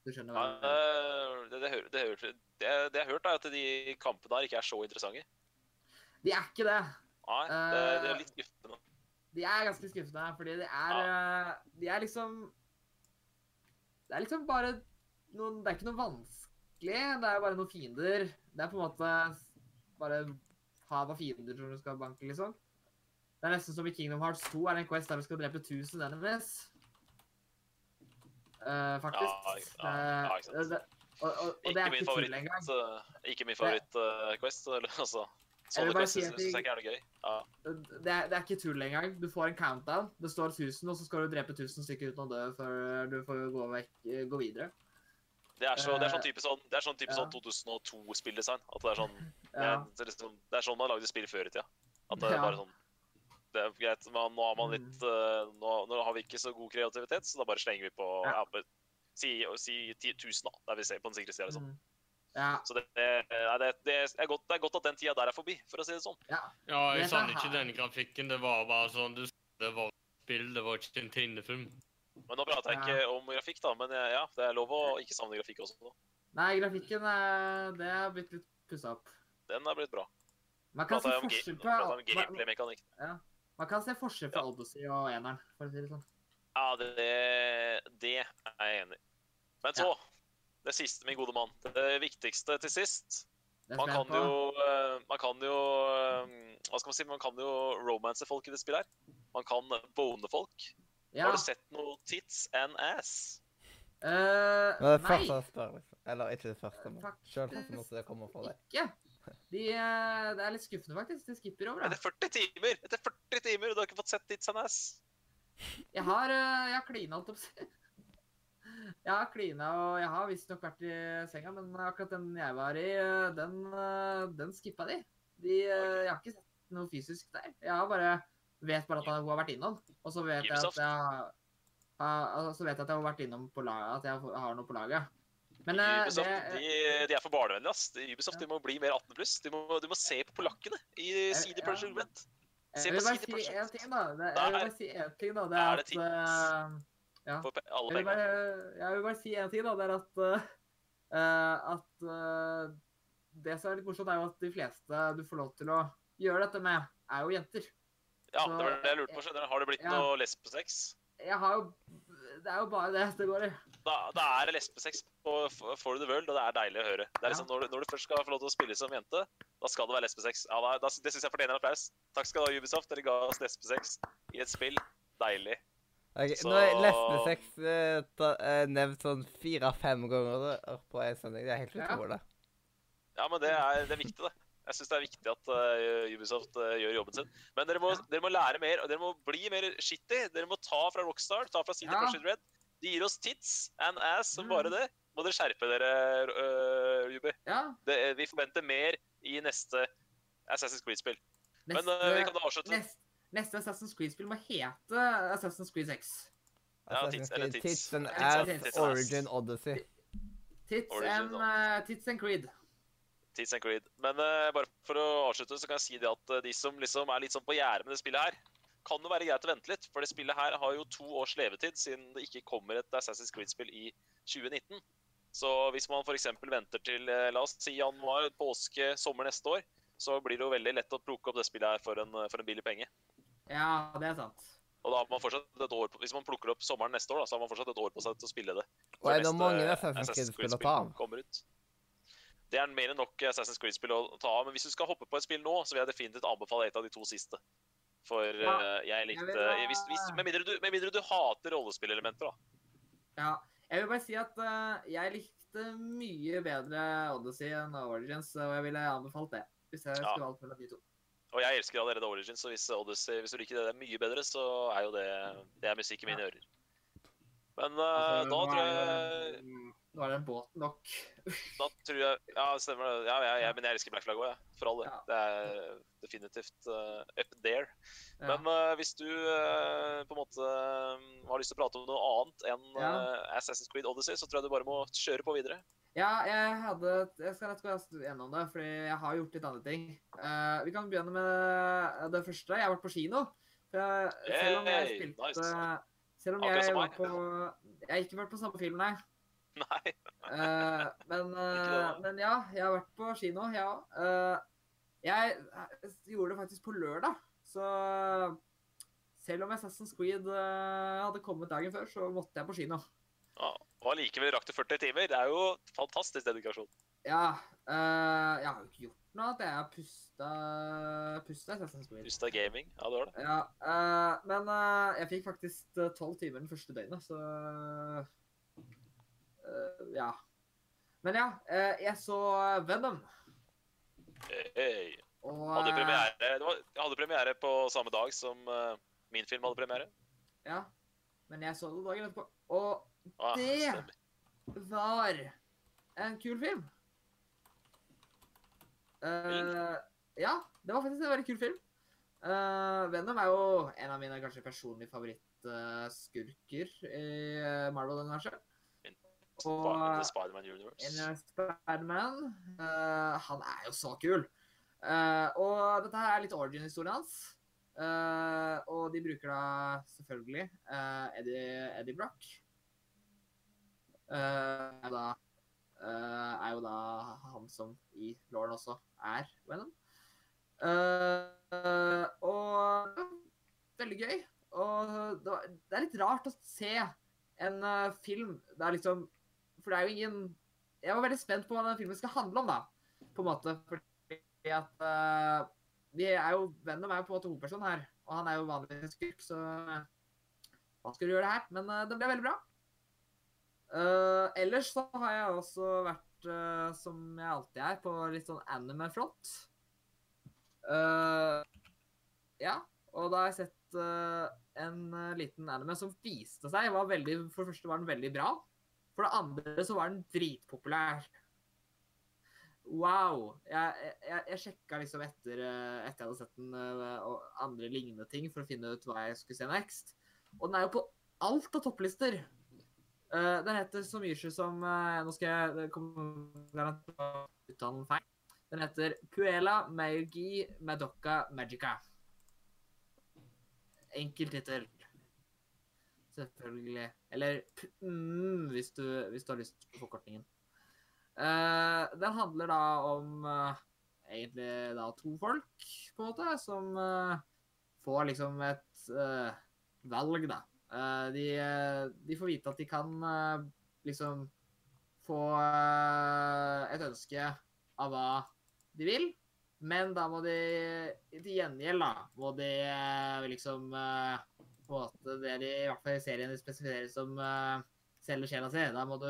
Du skjønner hva jeg det, det, det, det, det jeg har hørt, er at de kampene her ikke er så interessante. De er ikke det. Nei, det, det er litt skuffende. De er ganske skuffende, fordi de er ja. De er liksom Det er liksom bare noen Det er ikke noe vanskelig, det er bare noen fiender. Det er på en måte bare hav av fiender som du skal banke, liksom. Det er nesten som i Kingdom Hearts 2 er det en quest der du skal drepe 1000 enemies. Uh, faktisk. Ja, ja, ja, ikke sant. Og, og, og Ikke min ikke tull engang. favoritt, uh, ikke uh, Quest. Syns jeg ikke er noe gøy. Ja. Det er, det er ikke tull engang. Du får en countdown. Det står 1000, og så skal du drepe 1000 stykker uten å dø før du får gå, vekk, gå videre. Det er, så, det er sånn Eh, type sånn, er sånn, ja. sånn 2002-spilldesign. At det er sånn det er, det, er liksom, det er sånn man lagde spill før i tida. At det er Ja. bare sånn Det er greit, men nå har man litt uh, nå, nå har vi ikke så god kreativitet, så da bare slenger vi på Ja. ja. Si, si 10 000, da. Der vi ser på den sikre sida, liksom. Mm. Ja. Så det, det, nei, det, det, er godt, det er godt at den tida der er forbi, for å si det sånn. ja. Ja, jeg savner ikke denne den grafikken. Det var bare sånn du, Det var spill, det var ikke en trinnefilm. Men nå prater jeg Ja. ikke om grafikk, da. Men eh, ja, det er lov å ikke savne grafikk også. Nei, grafikken er, det er blitt litt pussa opp. Den er blitt bra. Man kan, Prater om, forskjell på, man, gameplay-mekanikk. man kan se forskjell på Ja. Odyssey og eneren, for å si det sånn. Ja, det, det er jeg enig i. Men så, det siste, min gode mann. Det viktigste til sist. Er Man kan jo eh, Man kan jo eh, Hva skal man si? Man kan jo romance folk i det spillet her. Man kan bone folk. Ja. Har du sett noe tits and ass? Uh, det nei, første jeg spør, liksom. Eller ikke det første, men Faktisk- selvsagt måtte det komme fra deg. ikke. De, eh, det er litt skuffende, faktisk. De skipper over, da. Etter 40 timer! Etter 40 timer, og du har ikke fått sett tits and ass! Jeg har, eh, jeg har klina, holdt jeg på å si. Jeg har klina, og jeg har visstnok vært i senga, men akkurat den jeg var i, eh, den, eh, den skippa de. de. eh, Jeg har ikke sett noe fysisk der. Jeg bare vet bare at hun har vært innom, og så vet jeg at jeg så vet jeg at jeg har vært innom på laget, at jeg har noe på laget. Men Ubisoft det, de, de er for barnevennlige. ass. Ubisoft de må bli mer 18 pluss. Du, du må se på polakkene i CD ja. Projekt Red. Se jeg på vil bare CD si én ting, da. Det, jeg vil bare si en ting, da. Det er er det at Ja. For alle Jeg vil, bare, jeg vil bare si en ting, da. Det er at, eh, at uh, Det som er litt morsomt, er jo at de fleste du får lov til å gjøre dette med, er jo jenter. Ja, så- det var det jeg lurte på. skjønner. Har det blitt Ja. noe lesbesex? Jeg har jo Det er jo bare det det går i. Da, da er det lesbesex på For the World, og det er deilig å høre. Det er liksom, når, du, når du først skal få lov til å spille som jente, da skal det være lesbesex. Ja, da, det syns jeg fortjener en applaus. Takk skal du ha, Ubisoft. Dere ga oss lesbesex i et spill. Deilig. Ok, Så- Nå er lesbesex eh, ta- uh, nevnt sånn fire-fem ganger da, på en sending. Det er helt utrolig. Ja, men det er, det er viktig, det. Jeg syns det er viktig at uh, Ubisoft eh, gjør jobben sin. Men dere må, Ja. dere må lære mer, og dere må bli mer shitty. Dere må ta fra Rockstar, ta fra CD Ja. Projekt Red. De gir oss tits and ass som Mm. bare det. Må dere skjerpe dere, uh, Ruby. Ja. Det, vi forventer mer i neste Assassin's Creed-spill. Men eh, vi kan da avslutte. neste, neste Assassin's Creed-spill må hete Assassin's Creed 6. Ja, tits tits. Tits and ass, tits. origin odyssey. Tits and, eh, Tits and Creed. Tits and Creed. Men uh, bare for å avslutte, så kan jeg si det at eh, de som liksom er litt sånn på gjerdet med det spillet her, kan jo være greit å vente litt. For det spillet her har jo to års levetid siden det ikke kommer et Assassin's Creed-spill i 2019. Så hvis man f.eks. venter til la oss si januar, påske, sommer neste år, så blir det jo veldig lett å plukke opp det spillet her for en, for en billig penge. Ja, det er sant. Og da har man fortsatt et år på, Hvis man plukker opp sommeren neste år, da, så har man fortsatt et år på seg til å spille det. Og er det mange Assassin's Creed-spill å ta av? Det er mer enn nok Assassin's Creed-spill å ta av. Men hvis du skal hoppe på et spill nå, så vil jeg definitivt anbefale et av de to siste. For Ja, eh, jeg likte vil uh, hvis, hvis, med, mindre du, med mindre du hater rollespillelementer, da. Ja. Jeg vil bare si at uh, jeg likte mye bedre Odyssey enn Origins, og jeg ville anbefalt det. Hvis jeg Ja. skulle valgt mellom de to. Og jeg elsker allerede Origins, så hvis, Odyssey, hvis du liker det mye bedre, så er jo det, det er musikk i mine ører. Men uh, Altså, da tror er jeg Nå er den båten nok. Da tror jeg Ja, stemmer det. Ja, jeg, jeg, men jeg elsker Black Flag òg, jeg. For all det. Ja. Det er definitivt uh, up there. Ja. Men uh, hvis du på en måte har lyst til å prate om noe annet enn Assassin's Creed Odyssey, så tror jeg du bare må kjøre på videre. Ja, jeg hadde Jeg skal rett gå gjennom det, fordi jeg har gjort litt andre ting. Uh, vi kan begynne med det første. Jeg har vært på kino. Jeg, selv om jeg spilte nice. Selv om jeg var på Jeg har ikke vært på samme film, nei. Nei. uh, men, eh, da. men ja, jeg har vært på kino, jeg òg. jeg eh, gjorde det faktisk på lørdag, så selv om Assassin's Creed eh, hadde kommet dagen før, så måtte jeg på kino. Ja. Og allikevel rakk du 40 timer. Det er jo fantastisk dedikasjon. Ja, eh, jeg har jo ikke gjort noe annet. Jeg har pusta, pusta Assassin's Creed. Justa Gaming. Ja, du har det. Ja, eh, men eh, jeg fikk faktisk tolv timer den første døgnet, så Ja. Men ja, jeg så Venom. Hey. Og Hadde premiere, det var, hadde premiere på samme dag som min film hadde premiere. Ja, men jeg så det dagen etterpå. Og Ah, Det- stemmer. var en kul film. Uh, ja, det var faktisk en veldig kul film. Uh, Venom er jo en av mine kanskje personlige favorittskurker i eh, Marvel-universet. Og Sp- Universe. Spiderman Uh, Han er jo så kul. Uh, og dette her er litt origin-historien hans. Uh, og de bruker da selvfølgelig Eddie, Eddie Brock. Eh, er, da, eh, er jo da han som i Lauren også er Venom. Eh, og veldig gøy. Og det, var, det er litt rart å se en film der liksom For det er jo ingen Jeg var veldig spent på hva den filmen skal handle om, da. På en måte. Fordi at uh, vi er jo, Venom er jo på en måte hovedperson her. Og han er jo vanligvis skurk, så hva skal du gjøre det her? Men uh, den ble veldig bra. Eh, ellers så har jeg også vært, uh, som jeg alltid er, på litt sånn anime-front. Uh, ja, og da har jeg sett en liten anime som viste seg var veldig For det første var den veldig bra. For det andre så var den dritpopulær. Wow. Jeg, jeg, jeg sjekka liksom etter, etter jeg hadde sett den, og andre lignende ting for å finne ut hva jeg skulle se next. Og den er jo på alt av topplister. Eh, den heter så mye som uh, Nå skal jeg uttale den feil. Den heter Puela Maugi Madoka Magica. Enkel tittel. Selvfølgelig. Eller mm, hvis, du, hvis du har lyst på forkortningen. Uh, den handler da om egentlig da to folk, på en måte, som får liksom et valg, da. Eh, de, de får vite at de kan eh, liksom få eh, et ønske av hva de vil, men da må de til gjengjeld, da, må de liksom på en måte det de i hvert fall i serien de spesifiserer som selger sjela si. Da må du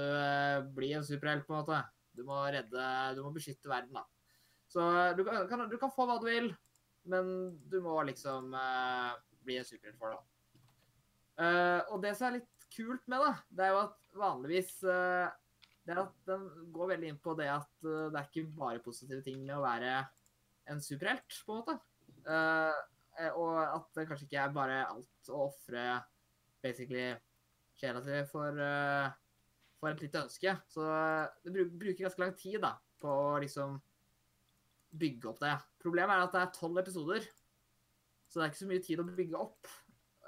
bli en superhelt, på en måte. Du må redde Du må beskytte verden, da. Så du kan, du kan få hva du vil, men du må liksom bli en superhelt for det. Eh, og det som er litt kult med det, det er jo at vanligvis uh, det er at den går veldig inn på det at uh, det er ikke bare positive ting med å være en superhelt, på en måte. Og at det kanskje ikke er bare alt å ofre basically sjela si for, for et lite ønske. Så det bru- bruker ganske lang tid da, på å liksom bygge opp det. Problemet er at det er tolv episoder, så det er ikke så mye tid å bygge opp.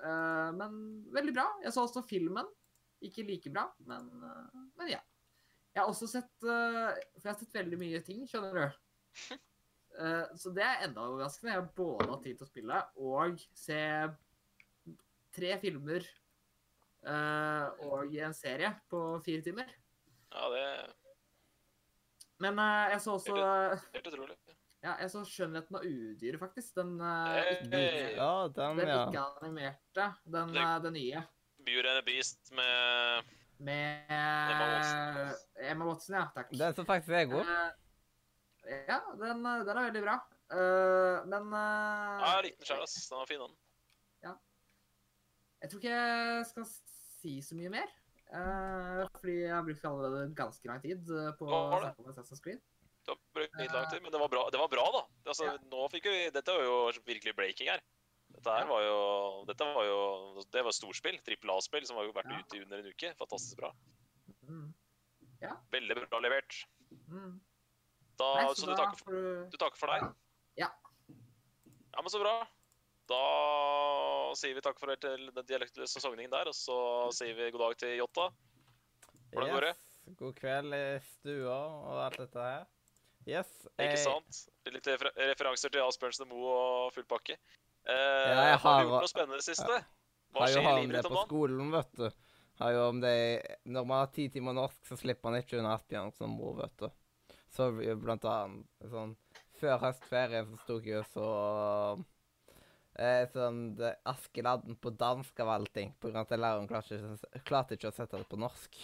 Eh, men veldig bra. Jeg så også filmen. Ikke like bra, men, uh, men ja. Jeg har også sett uh, For jeg har sett veldig mye ting, skjønner du. Så det er enda overraskende. Jeg har både hatt tid til å spille og se tre filmer og en serie på fire timer. Ja, det Men jeg så også helt utrolig. Ja, jeg så 'Skjønnheten av udyret', faktisk. Den, uh, ikke, Hey. Ja, den, den ja. ikke-animerte. Den, Det- eh, den nye. Beauty and the Beast med Med Watson. Emma Watson, ja. Takk. Den som faktisk er god. Uh, ja, den, eh, den er veldig bra. Uh, men uh, Ja, jeg likte den sjøl, ass. Den var fin, den. jeg tror ikke jeg skal si så mye mer. Eh, fordi jeg har brukt allerede ganske lang tid på å snakke om Assassin's Creed. Det har brukt litt lang tid, men det var bra, det var bra da. Altså, Ja. nå fikk vi, dette var jo virkelig breaking her. Dette her Ja. var jo, dette var jo, det var storspill, trippel A-spill, som har jo vært Ja. ute i under en uke. Fantastisk bra. Mm. Veldig bra levert. Mm. Da, Nei, så du takker, for- du takker for deg? Ja. Ja, men så bra. Da sier vi takk for til den dialektløse sogningen der, og så sier vi god dag til Jotta. Hvordan går det? God kveld i stua og alt dette her. Yes. Ikke jeg- sant? Litt refer referanser til Asbjørnsen og Moe og full pakke. Eh, jeg har har- du gjort noe spennende det siste? Hva Har jo skjer i livet det ditt om på skolen, vet du. Har jo om det Når man har ti timer norsk, så slipper man ikke unna Asbjørnsen og Moe, vet du. Så blant annet sånn Før høstferien så sto jeg jo så eh, Sånn det, Askeladden på dansk av alle ting, på grunn av at læreren klarte ikke, klarte ikke å sette det på norsk.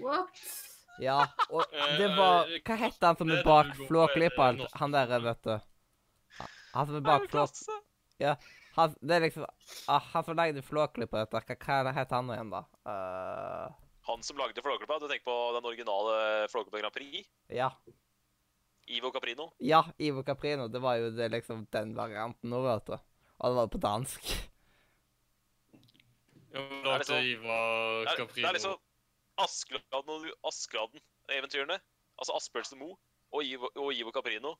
What? Ja, og Eh, det var eh, Hva het han som er er bak på, Flåklypa? eh. Han der, vet du. Han som er Er bak det Ja. Han, det er liksom ah, Han som lagde Flåklypa, dette. Hva, hva het han nå igjen, da? Uh... Han som lagde Flåklypa, du tenker på den originale Flåklypa Grand Prix? ja. Ivo Caprino? Ja, Ivo Caprino. Det var jo det, liksom den varianten nå, vet du. Og det var på dansk. Ja, Er da det til så- Det er, det er liksom Askeladden-eventyrene. Altså Asbjørnsen Moe og Ivo, og Ivo Caprino.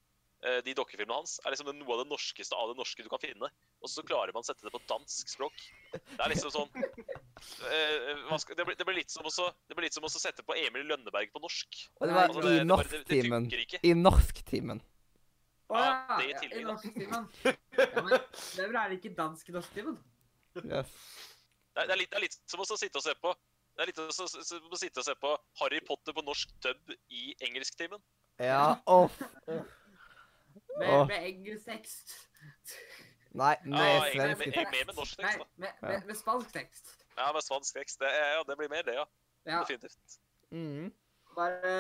eh, De dokkefilmene hans er liksom noe av det norskeste av det norske du kan finne. Og så klarer man å sette det på dansk språk. Det er liksom sånn eh, skal, det, blir, det, blir litt som også, det blir litt som også sette på Emil Lønneberg på norsk. Og det var Altså, i det- det det- norsktimen. Det. I norsktimen. Å Ja, ja, det i ja, tillegg, i da. norsktimen. Ja, men det er ikke dansk i norsktimen. Yes. Det er, det er, litt, det er litt som å sitte og se på det er litt å å sitte og se på Harry Potter på norsk dub i engelsktimen. Ja. Med, Åh. med engelsk tekst. Nei, Ja, med ja, svensk tekst. med, med norsk tekst, da. med, Ja. med, med spansk tekst. Ja, med spansk tekst. Det, er- ja, det blir mer det, ja. Ja, Definitivt. Mm. bare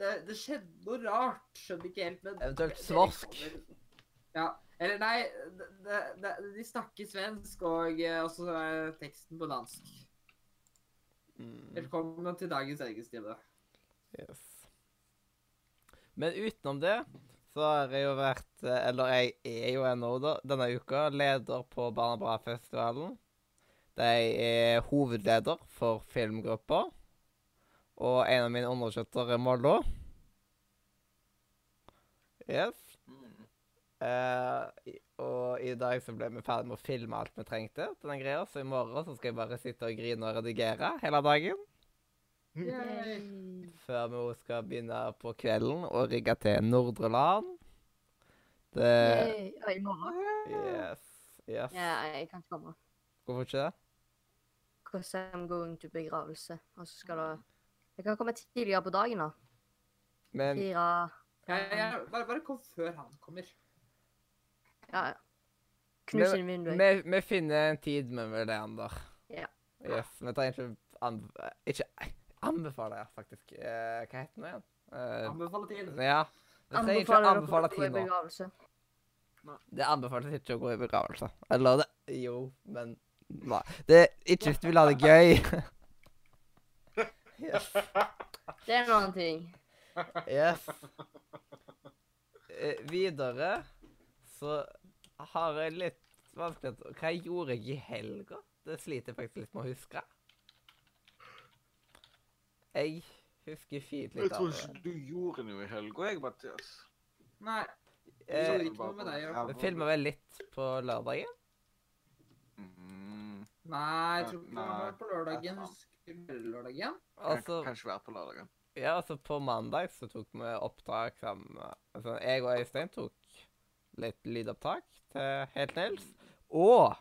det, det skjedde noe rart. Skjønner ikke helt, men Eventuelt svorsk. Ja. Eller nei, de, det, det, de snakker svensk, og eh, også er teksten på dansk. Mm. Velkommen til dagens engelskstime. Yes. Men utenom det så har jeg jo vært eh, Eller jeg er jo ennå da, denne uka leder på Barna Bra-festivalen. Jeg er hovedleder for filmgruppa. Og en av mine undersøtter er Mollo. Yes. Mm. Og i dag så ble vi ferdig med å filme alt vi trengte til den greia, så i morgen så skal jeg bare sitte og grine og redigere hele dagen. Yay. Før vi skal begynne på kvelden og rigge til Nordre Land. Det Yay. Og i morgen. Yes. Yes. Ja, jeg kan ikke komme. Hvorfor ikke det? Because I'm going to begravelse. Og så skal det Jeg kan komme tidligere på dagen, da. Men Fire Ja, ja, bare, bare kom før han kommer. Ja, ja. Knus inn vinduet. vi, vi finner en tid med Leander. Ja. Yes. Vi trenger ikke anb Ikke anbefale, ja, faktisk. Eh, hva heter den igjen? Eh, Anbefaler tid. ja. Vi trenger ikke Anbefaler anbefale tid nå. Det anbefales ikke å gå i begravelse. Eller det Jo, men Nei. Det er ikke hvis du vil ha det gøy. yes. Det er en annen ting. Yes. Eh, videre så har jeg litt vanskelig Hva gjorde jeg i helga? Det sliter jeg faktisk litt med å huske. Jeg husker fint Jeg litt tror av ikke det. du gjorde noe i helga, jeg, Mathias. Nei, Eh, ikke noe med deg, ja. Vi filma vel litt på lørdagen? Mm, Nei, jeg tror ikke det var på lørdagen. Husker du lørdagen? kan Altså, kanskje være på lørdagen. ja, altså på mandag så tok vi opptak sammen altså, Jeg og Øystein tok litt lydopptak til Helt Nils. Og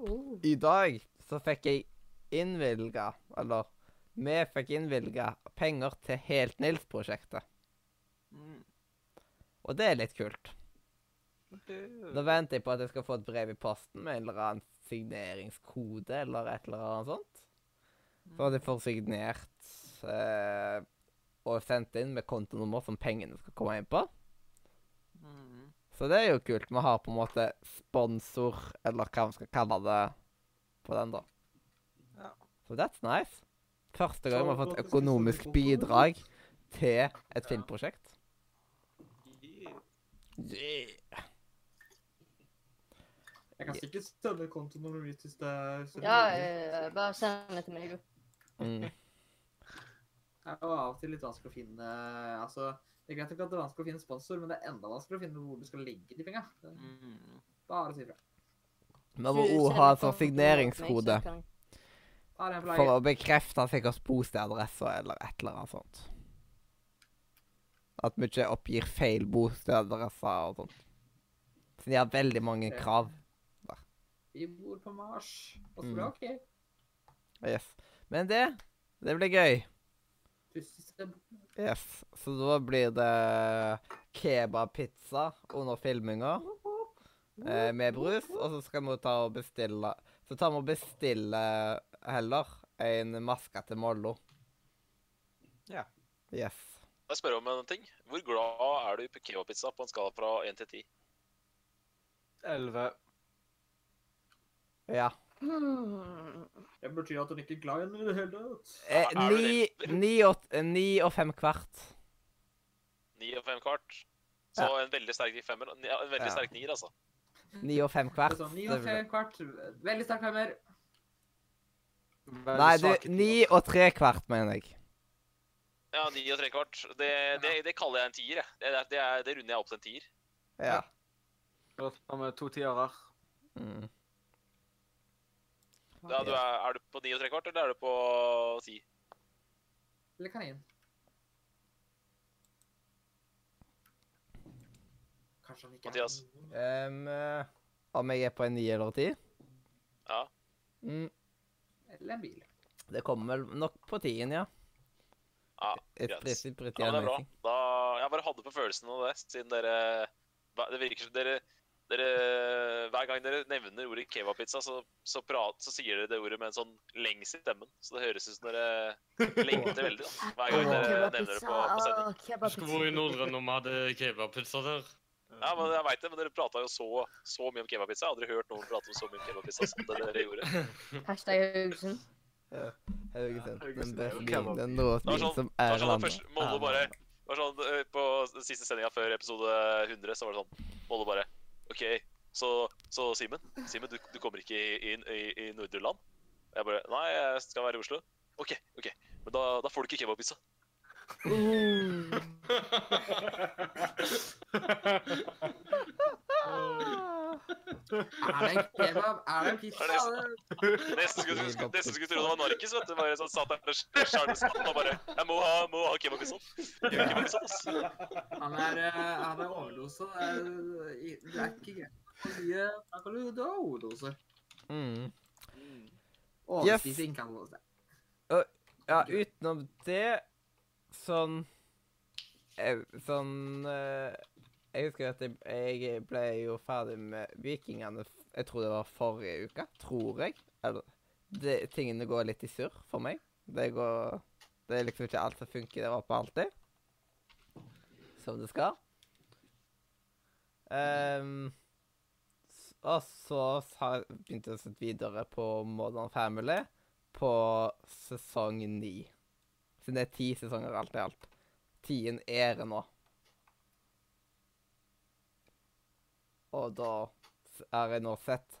Oh. i dag så fikk jeg innvilga, eller vi fikk innvilga penger til Helt Nils-prosjektet. Mm. Og det er litt kult. Nå venter jeg på at jeg skal få et brev i posten med en eller annen signeringskode eller et eller annet sånt. Så at jeg får signert eh, og sendt inn med kontonummer som pengene skal komme inn på. Mm. Så det er jo kult. Vi har på en måte sponsor, eller hva vi skal kalle det, på den, da. Ja. Så that's nice. Første gang vi har fått å økonomisk bidrag til et filmprosjekt. Jeg kan sikkert sende kontonummeret mitt hvis det er hvis det er Ja, bare send det til meg, du. Mm. Det er jo av og til litt vanskelig å finne altså, Det er greit nok at det er vanskelig å finne sponsor, men det er enda vanskeligere å finne hvor du skal legge de penga. Mm. Bare si ifra. Vi må Du òg ha så signeringskode for å bekrefte sikkert bostedadresse eller et eller annet sånt. At vi ikke oppgir feil bostedadresse og sånt. Så de har veldig mange krav. Vi bor på Mars. Og så Mm. blir det OK. Yes. Men det, det blir gøy. Pussested. Yes. Så da blir det kebabpizza under filminga eh, med brus. Og så skal vi ta og bestille Så tar vi og bestiller heller en maske til Mollo. Ja. Yes. Jeg spør om en ting. Hvor glad er du i kebabpizza på en skala fra 1 til 10? Elleve. Ja. Hmm. Det betyr at hun ikke er glad i henne i det hele tatt. Eh, Er ni, ni, og, ni og fem kvart. Ni og fem kvart. Så en veldig sterk femmer. Ja, en veldig Ja. sterk nier, altså. Ni og fem kvart. sånn 9 og fem kvart. Veldig sterk femmer. Veldig Nei, du, ni og tre kvart, mener jeg. Ja, ni og tre kvart. Det, det, det kaller jeg en tier, jeg. Det, det, er, det runder jeg opp til en tier. Ja. Da tar vi to tiere. Mm. Ja, du er, er du på 9 og 3 kvart, eller er du på 10? Eller kanin. Kanskje han ikke Mathias? er eh, om jeg er på en ni eller ti? Ja. Mm, Eller en bil. det kommer vel nok på tien, ja. Ja, Et greit. pretty, pretty Ja, men det er bra. Da, jeg bare hadde på følelsen av det, siden dere Det virker som dere, dere Hver gang dere nevner ordet kebabpizza, så, så, prat, så sier dere det ordet med en sånn lengs i stemmen. Så det høres ut som dere lengter veldig. da. Hver gang dere nevner det på, på sending. Husker hvor i Nordre når vi hadde kebabpizza der? Ja, men jeg vet det, men dere prata jo så, så mye om kebabpizza. Jeg har aldri hørt noen prate om så mye om kebabpizza som det dere gjorde. Hashtag Haugesund. Haugesund. Den beste ja, den Det var sånn- som er sånn landet. Molde bare det var sånn, eh, På den siste sendinga før episode 100 så var det sånn Molde bare OK, så, så Simen, Simen, du, du kommer ikke i, i, i Nordre Land? Jeg bare Nei, jeg skal være i Oslo. OK, ok, men da, da får du ikke kebabpizza. Er det en kebab? Er det en pizza? Det- Nesten skulle, skulle tro det var narkis, vet du. Bare sånn satt der og skjærte og bare Jeg må ha, må ha kebabpizza. Kebabpizza, ass. Han er, eh, han er overdose. Det er, i- det er ikke greit. eh, Da kan du ha overdose. Mm. Overspising kan man si. Ja, utenom det Sånn Sånn eh, Jeg husker at jeg, jeg ble jo ferdig med Vikingene Jeg tror det var forrige uke. Tror jeg. Eller det, Tingene går litt i surr for meg. Det går Det er liksom ikke alt som funker der oppe alltid. Som det skal. Um, og så har jeg å se videre på Modern Family på sesong ni. Siden det er ti sesonger alt i alt. Tien er det nå. Og da er jeg nå sett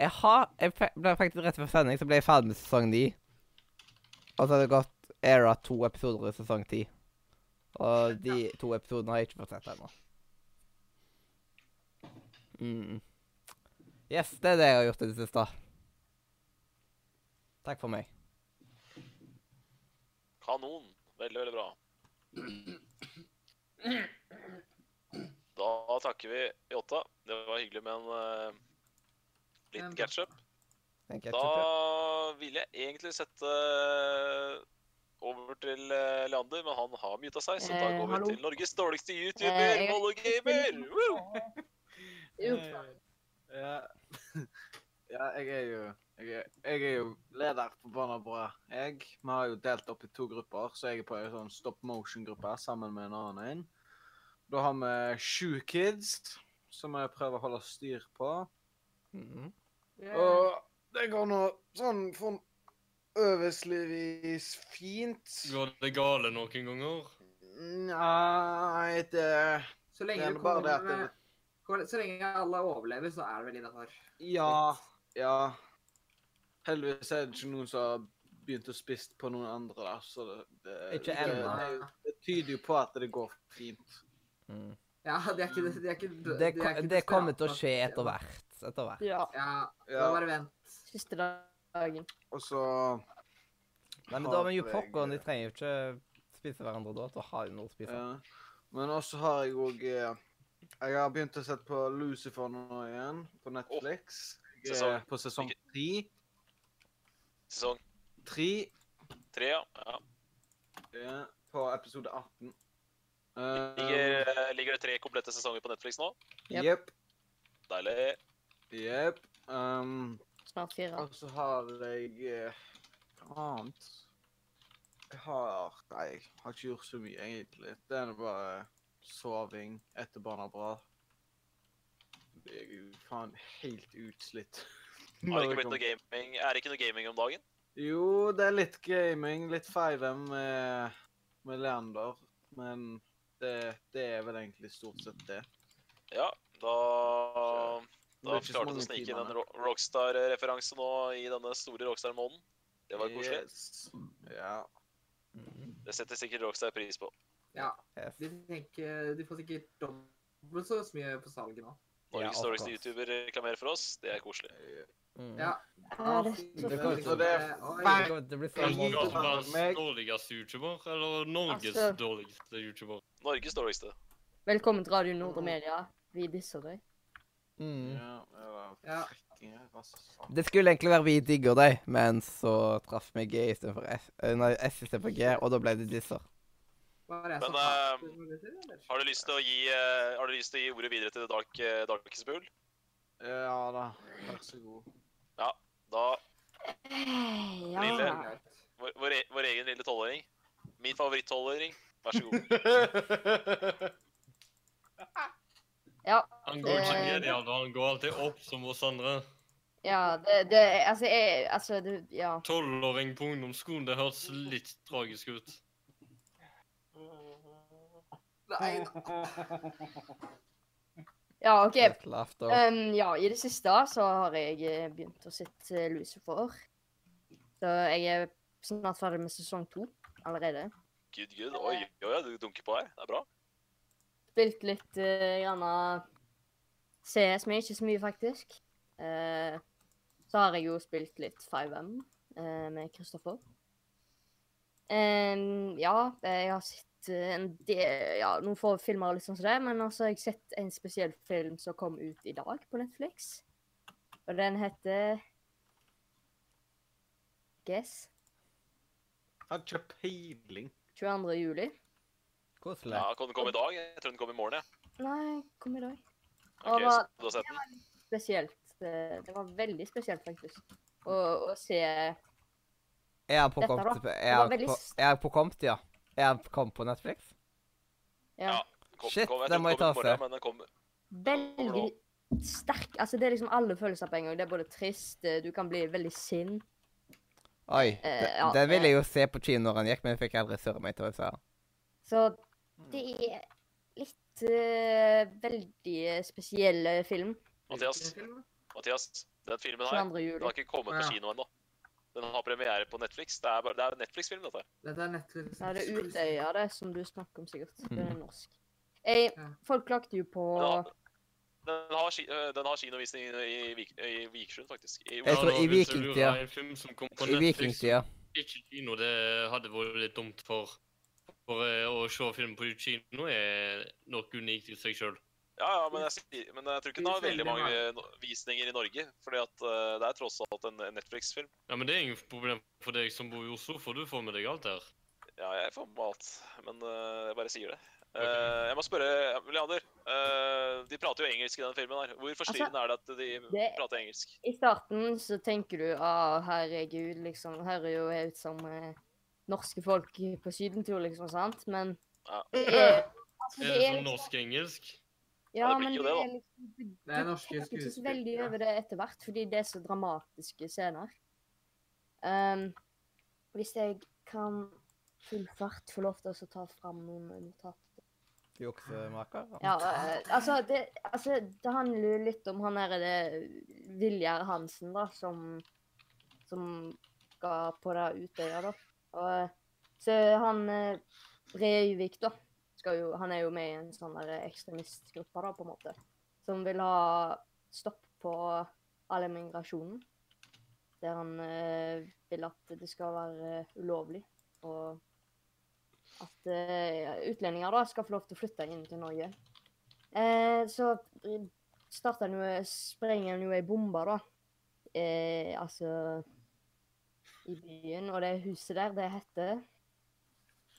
Jeg har Jeg ble faktisk rett før sending så ble jeg ferdig med sesong ni. Og så har det gått Era to episoder i sesong ti. Og de to episodene har jeg ikke fått sett ennå. Mm. Yes, det er det jeg har gjort i det siste. Takk for meg. Kanon. Veldig, veldig bra. Da takker vi Jåtta. Det var hyggelig med en uh, liten catch-up. En Da ja. ville jeg egentlig sette eh, over til eh, Leander, men han har muta seg, så da Eh, går vi eh, til Norges dårligste Eh, YouTuber, jeg- Mollo Gamer! Woo! Ja. ja, jeg er jo jeg er, jeg er jo leder på Barna Bra. Jeg, Vi har jo delt opp i to grupper, så jeg er på en sånn stop motion-gruppe sammen med en annen en. Da har vi sju kids som vi prøver å holde styr på. Mhm. Og det går nå sånn for øverstligvis fint. Går det gale noen ganger? Nei, det Så Det lenge er bare det at det- Så lenge alle overlever, så er det vel innafor. Ja. Ja. Heldigvis er det ikke noen som har begynt å spise på noen andre, da, så det, det, Ikke det, det, det tyder jo på at det går fint. Mm. Ja, det er ikke det, det er ikke Det, de er ikke det kommer til å skje etter hvert. Etter hvert. Ja. Ja, Ja. bare vent. Siste dagen. Og så Men har vi jo popkorn, de trenger jo ikke spise hverandre da. Da har de noe å spise. Ja. Men også har jeg òg Jeg har begynt å se på Lucifer nå igjen, på Netflix. Sesong. på sesong tre. Sesong Tre tre, ja. ja. ja, på episode 18. Uh, Ligger, eh, ligger det tre komplette sesonger på Netflix nå? Yep. Jepp. Deilig. Jepp. Um, Snart fire. og så har jeg uh, annet? Jeg har Nei, jeg har ikke gjort så mye, egentlig. Det er bare soving etter barna bra. Jeg er jo faen helt utslitt. Har det ikke blitt noe gaming? Er det ikke noe gaming om dagen? Jo, det er litt gaming, litt 5M med, med Leander, men det, det er vel egentlig stort sett det. Ja, da Da klarte du å snike inn en Ro- Rockstar-referanse nå i denne store Rockstar-måneden. Det var koselig. Yes. Ja. Mm. Det setter sikkert Rockstar pris på. Ja, de, tenker, de får sikkert dobbelt så mye på salget nå. Ja, Norges dårligste course. YouTuber reklamerer for oss. Det er koselig. Mm. Ja. Ja, det så Det det er. Det kommer til å bli så Jeg Hvem gikk var ut av verdens dårligste YouTuber, eller Norges Altså- dårligste YouTuber? Norges dårligste. Velkommen til Radio Nordre Media. Vi disser deg. Mm. Ja, det Ja. Det skulle egentlig være vi digger deg, men så traff vi G istedenfor S, eh, nei, S istedenfor G, og da ble det disser. Men, eller? Har du lyst til å gi, uh, har du lyst til å gi ordet videre til Dark, eh, Darkest Bull? Ja da, vær så god. Ja, Da Ja. Lille. vår, vår, e- vår egen lille tolvåring. Min favoritt-tolvåring. Vær så god. Ja, Han går ikke Eh, ned i alder, han går alltid opp som oss andre. ja det, det Altså, jeg Altså, det Ja. Tolvåring på ungdomsskolen, det høres litt tragisk ut. Nei, Ja, OK. Um, ja, i det siste så har jeg eh, begynt å sitte Lucifer. Så jeg er snart ferdig med sesong to allerede. Good, gud. Oi, oi, oi, du dunker på her. Det er bra. Spilt litt uh, gjerne CS, men ikke så mye, faktisk. Uh, så har jeg jo spilt litt 5M uh, med Kristoffer. Um, ja, jeg har sett eh, en del, ja, noen få filmer og litt sånn som det, men også har jeg sett en spesiell film som kom ut i dag på Netflix. Og den heter Guess. Har ikke peiling. 22. juli. Koselig. Ja, Kan den komme i dag? Jeg tror den kommer i morgen. jeg. Nei, kom i dag. Ok, Og var- så du har sett den? Spesielt. Det, det var veldig spesielt, faktisk. Å, å se Er han på Dette da. Er var han veldig på, s- er han på kompt, ja? Er han kom på Netflix? Ja. Ja. Kom, Shit, kom, den tror må jeg kommer i ta morgen. Men den kommer. Veldig sterk. Altså, det er liksom alle følelser på en gang. Det er både trist, eh, du kan bli veldig sint. Oi. Uh, ja, den ville eh. jeg jo se på kino når han gikk, men jeg fikk aldri surre meg til den. Så det er litt uh, veldig spesiell film. Mathias, Mathias, den filmen her den har ikke kommet på Ja. kino ennå. Den har premiere på Netflix. Det er, bare- det er Netflix-film, dette. Dette er Netflix. Ja, det er Utøya, det som du snakker om, sikkert. Det er Mm. norsk. Jeg, folk klagde jo på har, den har, øh, den har kinovisning i, Vik, i Vikersund, faktisk. I, Jeg tror i vikingtida. I vikingtida. ikke kino, det hadde vært litt dumt for, for eh, å se film på kino er nok unikt i seg sjøl. ja, ja, men jeg, men jeg tror ikke den har Veldig mange visninger i Norge. fordi at øh, det er tross alt en Netflix-film. Ja, men det er ingen problem for deg som bor i Oslo, for du får med deg alt her. Ja, jeg får med alt, men jeg bare sier det. Ok. Eh, jeg må spørre, Leander. eh, de prater jo engelsk i den filmen. her. Hvor forstyrrende er det at de Altså, det- prater engelsk? I starten så tenker du ah, herregud, liksom, hører jo ut som eh, norske folk på sydentur, liksom, sant? Men Ja. det er, altså, Er det sånn norsk-engelsk? ja, Ja, men det er liksom Du, Det er du norske tenker ikke så veldig over det etter hvert, fordi det er så dramatiske scener. Um, hvis jeg kan full fart få lov til å ta fram noen notater Juksemaker? Ja, eh, altså det, altså det handler jo litt om han derre Viljar Hansen, da, som Som skal på det Utøya, da. Og så han Breivik, da, skal jo Han er jo med i en sånn der ekstremistgruppe, da, på en måte. Som vil ha stopp på all immigrasjonen. Der han eh, vil at det skal være eh, ulovlig. Og at eh, utlendinger da skal få lov til å flytte inn til Norge. Eh, så starta han jo, sprenger han jo ei bombe, da. Eh, altså I byen. Og det huset der, det heter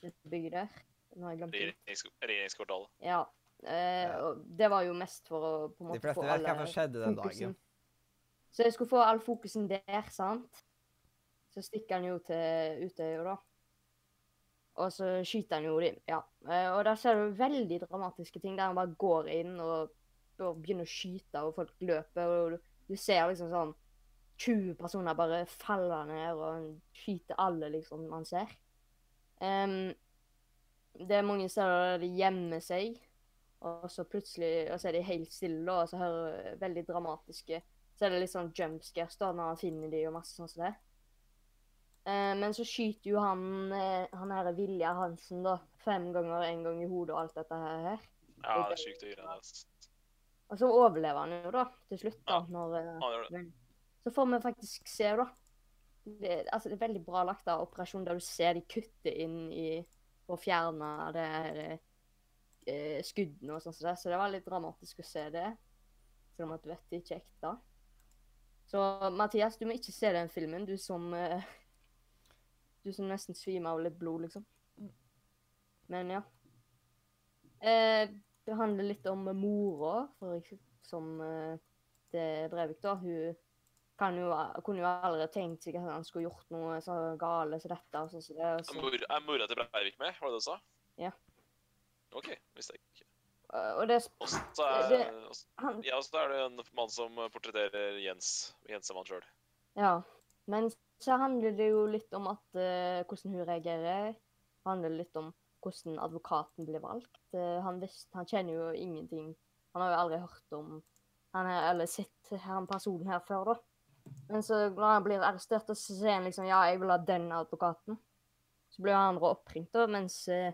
Det bygget der. Nå har jeg glemt det. Regjeringskvartalet. Ja. Eh, og det var jo mest for å på en De fleste vet hva som skjedde den fokusen. dagen. Så jeg skulle få all fokusen der, sant? Så stikker han jo til Utøya, da. Og så skyter han jo inn, ja. Eh, Og der ser du veldig dramatiske ting, der han bare går inn og, og begynner å skyte, og folk løper, og du, du ser liksom sånn 20 personer bare faller ned, og skyter alle, liksom, man ser. Um, det er mange steder der de gjemmer seg, og så plutselig og så er de helt stille, og så hører veldig dramatiske Så er det litt sånn jumpscares da, når han finner de og masse sånn som det. Eh, men så skyter jo han eh, han her Vilja Hansen da, fem ganger, en gang i hodet og alt dette her. Ja, det er sjukt å gjøre. det. Og så overlever han jo da, til slutt, da. Når, eh, men så får vi faktisk se, da. Det, altså, det er veldig bra lagt av operasjon der du ser de kutter inn i For å fjerne det her eh, skuddene og sånn som det. Så det var litt dramatisk å se det. Selv om at du vet det ikke er ekte. Så Mathias, du må ikke se den filmen, du som eh, Du som nesten svimer av litt blod, liksom. Men ja. Eh, det handler litt om mora, for eksempel, som eh, til Breivik, da. Hun kan jo, kunne jo aldri tenkt seg at han skulle gjort noe så gale som dette. og sånn som det. Og så, mor- Er mora til Breivik med, var det det du sa? Ja. OK, visste jeg ikke. eh, og det, også, er, Det- også, han, ja, så er det en mann som portretterer Jens. Jensemann mann sjøl. ja. Men så handler det jo litt om at, uh, hvordan hun reagerer. Det handler litt om hvordan advokaten blir valgt. Uh, han, visst, han kjenner jo ingenting. Han har jo aldri hørt om han her, eller sett han personen her før, da. Men så når han blir arrestert, og så sier han liksom ja, jeg vil ha den advokaten. Så blir han oppringt, da, mens uh,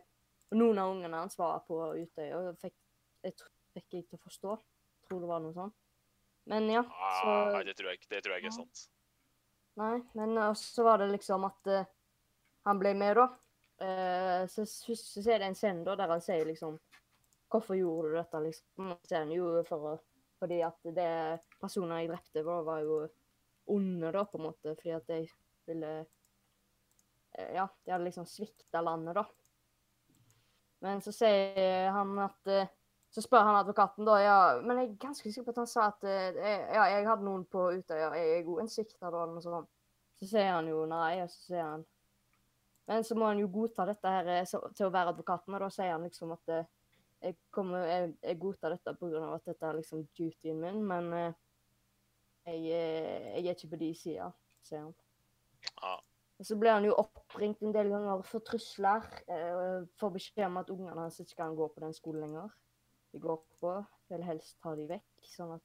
noen av ungene hans var på Utøya og fikk, jeg fikk jeg til å forstå. Tror det var noe sånt. Men ja, Ah, så nei, det tror jeg ikke det tror jeg ikke er sant. Nei, men uh, så var det liksom at uh, han ble med, da. Uh, så, ser det en scene da, der han sier liksom Hvorfor gjorde du dette, liksom? Så er han jo for å Fordi at det personer jeg drepte, var, var jo onde, da, på en måte. Fordi at de ville eh, Ja, de hadde liksom svikta landet, da. Men så sier han at eh, Så spør han advokaten da, ja Men jeg er ganske sikker på at han sa at eh, ja, jeg hadde noen på Utøya, jeg er god en sikta da, eller noe sånt. Så sier han jo nei, og så sier han Men så må han jo godta dette her eh, så, til å være advokaten, og da sier han liksom at eh, jeg, kommer, jeg, jeg godtar dette av at dette er liksom dutyen min, men eh, jeg, jeg er ikke på de sida, sier han. Ja. Og så ble han jo oppringt en del ganger for trusler. Eh, for beskjed om at ungene hans ikke kan gå på den skolen lenger. De går på, vil helst ta de vekk, sånn at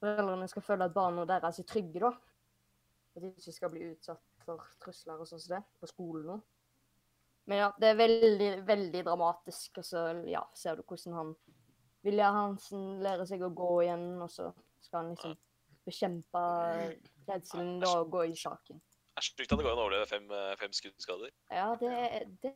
foreldrene skal føle at barna deres er trygge, da. At de ikke skal bli utsatt for trusler og sånn som det på skolen nå. Men ja, det er veldig, veldig dramatisk. Og så ja, ser du hvordan han Vilja Hansen lærer seg å gå igjen, og så skal han liksom bekjempe redselen da og gå i saken. Det er sjukt at det går an å overleve fem, eh, fem skuddskader. Ja, det, det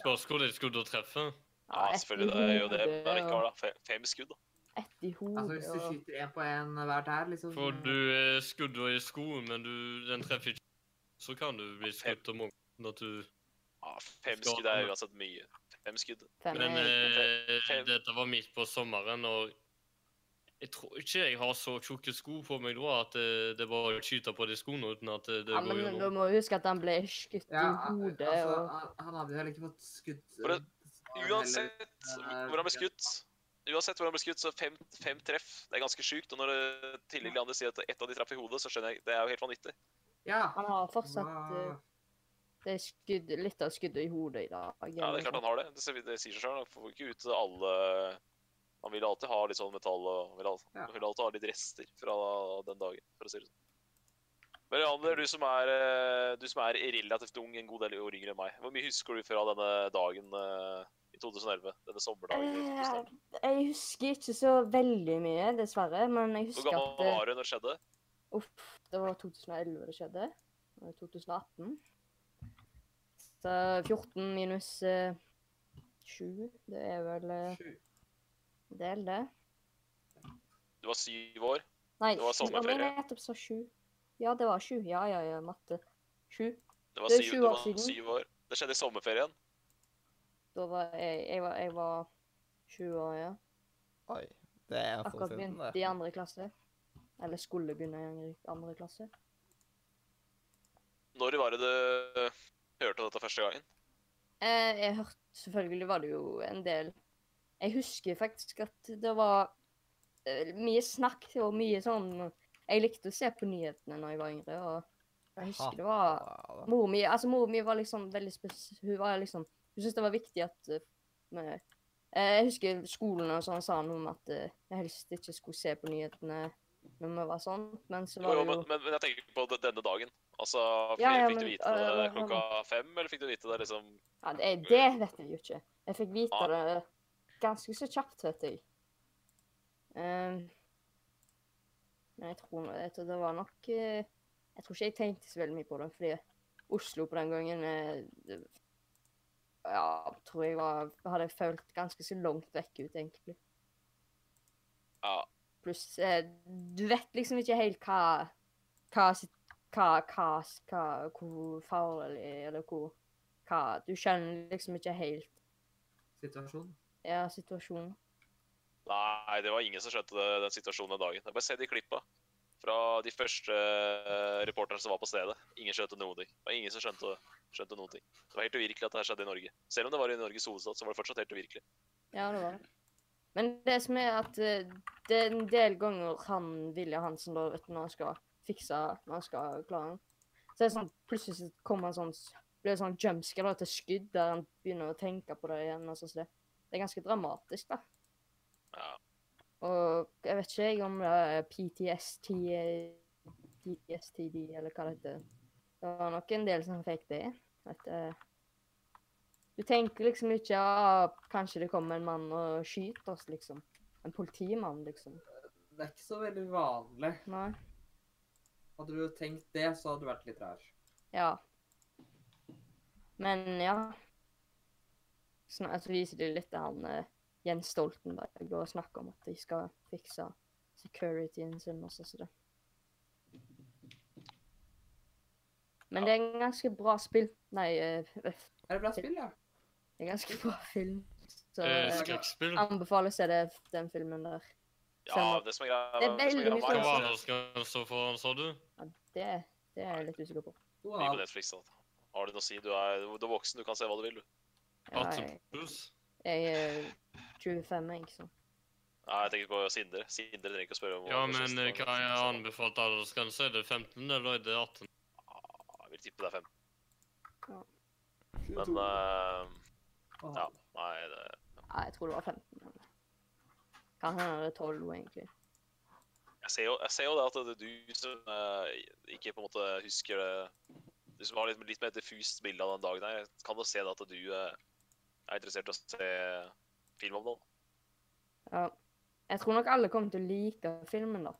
Spørs hvor de skuddet treffer. Ja, selvfølgelig. Det er jo det er ikke og da. Fem, skudd, da. Ett i hodet Altså, hvis du skyter én på én hver der, liksom For du er skuddet i skoen, men du, den treffer ikke, så kan du bli skutt om morgenen at du Ja, fem skudd er uansett mye. Fem skudd. fem Men eh, Fem. dette var midt på sommeren, og jeg tror ikke jeg har så tjukke sko på meg da at det, det bare å skyte på de skoene uten at det, det Ja, går men du må huske at han ble skutt Ja, i hodet altså, og han, hadde jo heller ikke fått skutt Eh, Uansett eh, hvor han ble skutt, uansett hvor han ble skutt, så fem, fem treff. Det er ganske sjukt. Og når det tillegg Leander sier at ett av de traff i hodet, så skjønner jeg Det er jo helt vanvittig. Ja. Han har fortsatt uh, det er skudd, litt av skuddet i hodet i dag. Ja, det er klart han har det. Det, det sier seg sjøl. Han får ikke ut alle Han vil alltid ha litt sånn metall og vil alltid, Ja. vil alltid ha litt rester fra den dagen, for å si det sånn. Men Leander, du som er, eh, du som er relativt ung, en god del år yngre enn meg. Hvor mye husker du fra denne dagen eh, i 2011? Denne sommerdagen? i 2011? Eh, jeg husker ikke så veldig mye, dessverre. Men jeg husker at Hvor gammel var du når det skjedde? Uff, det var 2011 det skjedde. Det var 2018. Så 14 minus eh, 7, det er vel en del, Det er det. Du var syv år. Nei, Det var sju- sommerferie. Om jeg nettopp sa 7. Ja, det var 7. Ja, ja, ja, matte. 7. Det var Det er sju år siden. syv år. Det skjedde i sommerferien. Da var jeg Jeg var, jeg var 20 år, ja. Oi. Det er Akkurat siden, begynt det. i andre klasse. Eller skulle begynne i andre klasse. Når var det du hørte dette første gangen? Eh, jeg hørte Selvfølgelig var det jo en del Jeg husker faktisk at det var eh, mye snakk og mye sånn Jeg likte å se på nyhetene når jeg var yngre, og jeg husker det var. Mor mi altså mor mi var liksom veldig spes... Hun var liksom Hun syntes det var viktig at eh, med, eh, Jeg husker skolen og sånn sa noe om at eh, jeg helst ikke skulle se på nyhetene når vi var sånn, men så var jo, jo men, men, men jeg tenker på de- denne dagen. Altså, Ja, ja, fikk du vite det uh, klokka fem, eller fikk du vite det liksom Ja, det, det vet jeg jo ikke. Jeg fikk vite Ja. det ganske så kjapt, vet jeg. Um, men jeg tror, jeg tror det var nok Jeg tror ikke jeg tenkte så veldig mye på det, fordi Oslo på den gangen Ja, tror jeg var Hadde jeg følt ganske så langt vekk ut, egentlig. Ja. Pluss eh, Du vet liksom ikke helt hva hva, hva, hva, hva Hvor farlig eller hvor hva Du skjønner liksom ikke helt Situasjonen? ja, situasjonen. Nei, det var ingen som skjønte det, den situasjonen den dagen. Jeg bare se de klippa fra de første eh, reporterne som var på stedet. Ingen skjønte noe. Det var ingen som skjønte, skjønte noen ting. Det var helt uvirkelig at det her skjedde i Norge. Selv om det var i Norges hovedstad, så var det fortsatt helt uvirkelig. Ja, det var det. Men det som er at eh, det er en del ganger han Vilja Hansen da, vet du, når han skal fikse Når han skal klare den, så er det sånn plutselig så kommer han sånn blir det sånn jumpscare da, til skudd, der han begynner å tenke på det igjen. og sånn. så det, det er ganske dramatisk, da. Ja. Og jeg vet ikke jeg om det er PTSD, PTSD, PTSTD, eller hva det heter. Det var nok en del som fikk det. At, uh, du tenker liksom ikke ja, kanskje det kommer en mann og skyter oss, liksom. En politimann, liksom. Det er ikke så veldig vanlig. Nei. Hadde du tenkt det, så hadde du vært litt rar. Ja. Men ja. Snak, så viser de litt til han uh, Jens Stoltenberg og snakker om at de skal fikse securityen sin og sånn som det. Men det er en ganske bra spill. Nei, det Er det bra spill, ja? Det er en ganske bra film. Så Skrekkspill. anbefaler å se det, den filmen der. Ja, det som er greia Det er veldig veldig Hva var er det at skal stå for, sa du? Ja, det, det er jeg litt usikker på. Wow. på. Netflix. Da. Har du noe å si? Du er, du er voksen, du kan se hva du vil, du. Ja, 18 jeg, jeg er 25, jeg, sant. Nei, jeg tenker på Sindre. Sindre trenger ikke å spørre om Ja, men eh, hva er anbefalt aldersgrense? Er det 15 eller er det 18? Vil tippe det er 15. 22 Men uh, ja. Nei, det Nei, jeg tror det var 15. Kan hende det er 12, egentlig. Jeg ser jo, jeg ser jo det at det er du som uh, ikke på en måte husker det Du som har litt, litt mer diffust bilde av den dagen her, kan jo se det at du uh, er interessert i å se film om noen. Ja. Jeg tror nok alle kommer til å like filmen, da.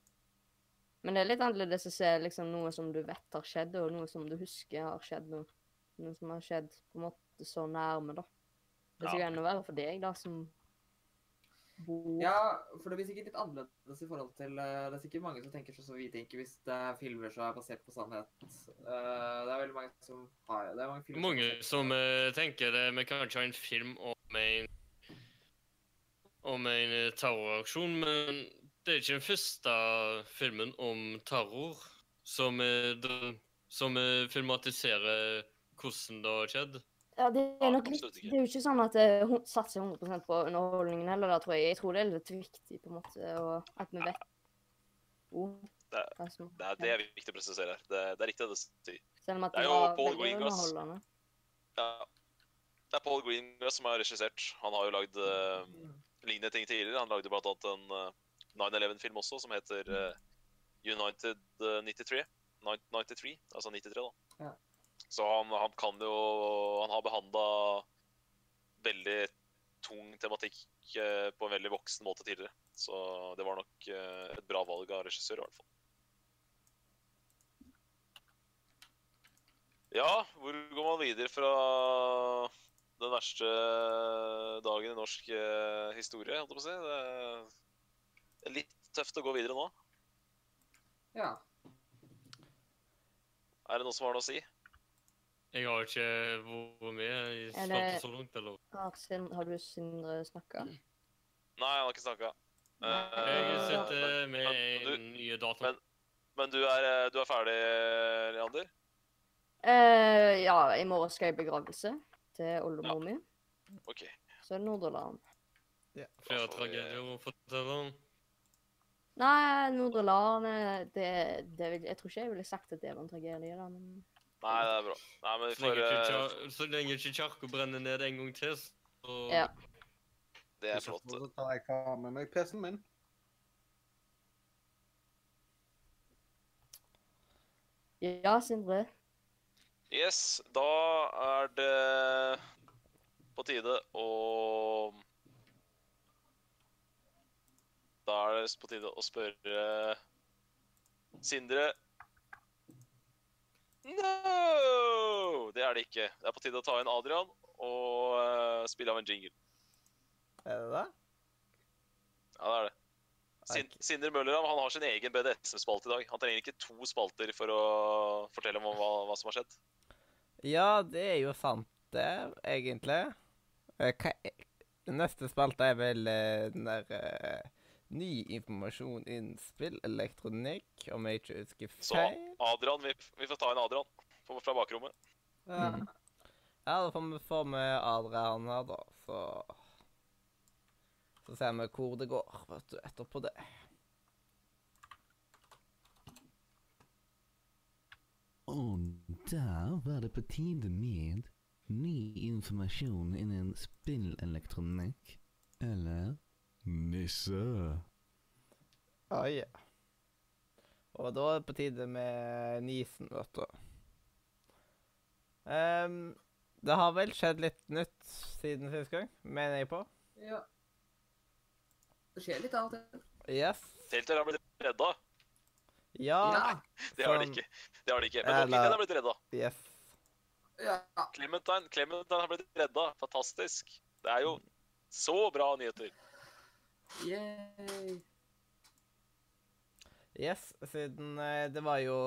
Men det er litt annerledes å se liksom, noe som du vet har skjedd, og noe som du husker har skjedd. Noe, noe som har skjedd på en måte så nærme, da. Det er Ja. enda være for deg, da, som bor Ja, for det blir sikkert litt annerledes i forhold til eh, Det er sikkert mange som tenker sånn som vi tenker hvis det er filmer som er basert på sannhet. Eh, det er veldig mange som har Det er mange filmer Mange er som eh, tenker det, vi kan ikke ha en film om en om en terroraksjon, men det er ikke den første filmen om terror som, eh, som eh, filmatiserer hvordan det har skjedd. Ja, det er nok litt. Det er jo ikke sånn at det hun- satser 100% på underholdningen heller, da, tror jeg. Jeg tror det er litt viktig, på en måte, og at vi vet oh, det, er, Det er, det er viktig å presisere. Det, det er riktig det du sier. Selv om at det det er jo Paul Greengrass. Ja. Det er Paul Greengrass som har regissert. Han har jo lagd uh, lignende ting tidligere. Han lagde blant annet en eh, 9-11-film også, som heter uh, United uh, 93. 93, altså 93, da. Ja. Så han, han kan jo Han har behandla veldig tung tematikk uh, på en veldig voksen måte tidligere. Så det var nok eh, et bra valg av regissør, i hvert fall. Ja, hvor går man videre fra den verste dagen i norsk historie, holdt jeg på å si? Det litt tøft å gå videre nå. Ja. Er det noe som har noe å si? Jeg har ikke vært med i det- så langt, eller? Har, har du Sindre snakka? Nei, han har ikke snakka. Jeg sitter med men du- en ny dato. men- Men du er, eh, du er ferdig, Leander? Uh, ja, i morgen skal jeg i begravelse til oldemor mi. OK. Så er det Nordreland. Ja. Flere tragedier å fortelle om. Nei, Nordre eh, det, det vil, Jeg tror ikke jeg ville sagt at det var en tragedie, da, men Nei, det er bra. Nei, men vi Så lenge får ikke kjarko... så lenge ikke kirka brenner ned en gang til, så Ja. Det er flott. Så jeg ta jeg klar med meg PC-en min. Ja, Sindre. Yes, da er det på tide å Da er det på tide å spørre Sindre No! Det er det ikke. Det er på tide å ta inn Adrian og uh, spille av en jingle. Er det det? Ja, det er det. Sin. Sindre Møllerhav han har sin egen BDSM-spalte i dag. Han trenger ikke to spalter for å fortelle om hva, hva som har skjedd. Ja, det er jo sant, det, egentlig. Eh, hva er- Neste spalte er vel eh, den der Ny informasjon innen spillelektronikk, om jeg ikke husker feil. Så. Adrian, vi, vi får ta inn Adrian fra- fra bakrommet. Ja. Ja, da får vi få med Adrian her, da, så Så ser vi hvor det går, vet du, etterpå det. Og der var det på tide med ny informasjon innen spillelektronikk. Eller nisse. Ja, ja. Og da er det på tide med nisen, vet du. Um, det har vel skjedd litt nytt siden sist gang, mener jeg på. ja. Det skjer litt av og til. Yes. Telter har blitt redda. Ja. Nei, Det har de Sånn. ikke. Det har de ikke. Men Eller- Walking har blitt redda. Yes. Ja. Clementine, Clementine har blitt redda. Fantastisk. Det er jo så bra nyheter. Yay. Yes, siden eh, det var jo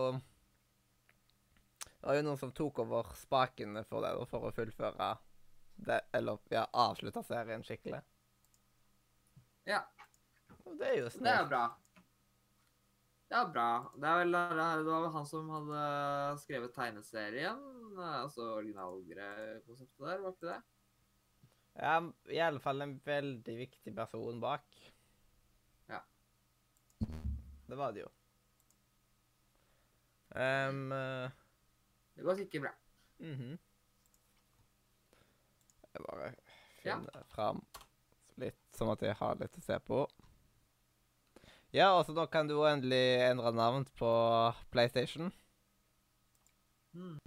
Det var jo noen som tok over spakene for det, for å fullføre det, eller ja, avslutte serien skikkelig. Ja. Det er jo Det er bra. Det er bra. Det, er vel, det, det var vel han som hadde skrevet tegneserien. Altså originalkonseptet der, var ikke det? Ja, i alle fall en veldig viktig person bak. Ja. Det var det jo. Um, Det går sikkert bra. mhm. Jeg bare Ja. finner fram litt, sånn at jeg har litt å se på. Ja, og så nå kan du endelig endre navn på PlayStation. Mm.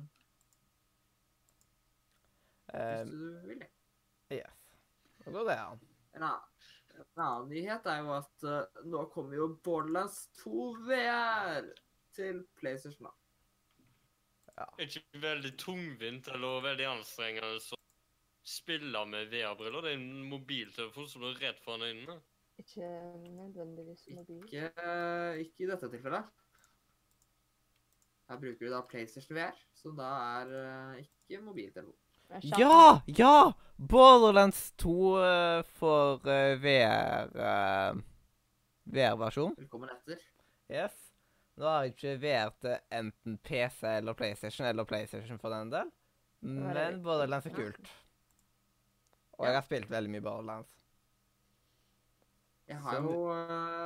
Um, Hvis du vil det. Nå går det ja. En annen, en annen nyhet er jo at uh, nå kommer jo Borderlands 2 VR til PlayStation. Ja. Det er ikke veldig tungvint eller veldig anstrengende å spille med VR-briller. Det er en mobiltelefon som du er redd foran øynene. Ikke nødvendigvis mobil. Ikke, eh, ikke i dette tilfellet. Her bruker du da PlayStation VR, som da er eh, ikke mobiltelefon. Ja! Ja! Borderlands 2 eh, for uh, VR uh, VR-versjon. Velkommen etter. Yes. Nå har jeg ikke VR til enten PC eller PlayStation, eller PlayStation for den del. Men. Borderlands er kult. Og jeg har spilt veldig mye Borderlands. Jeg har jo,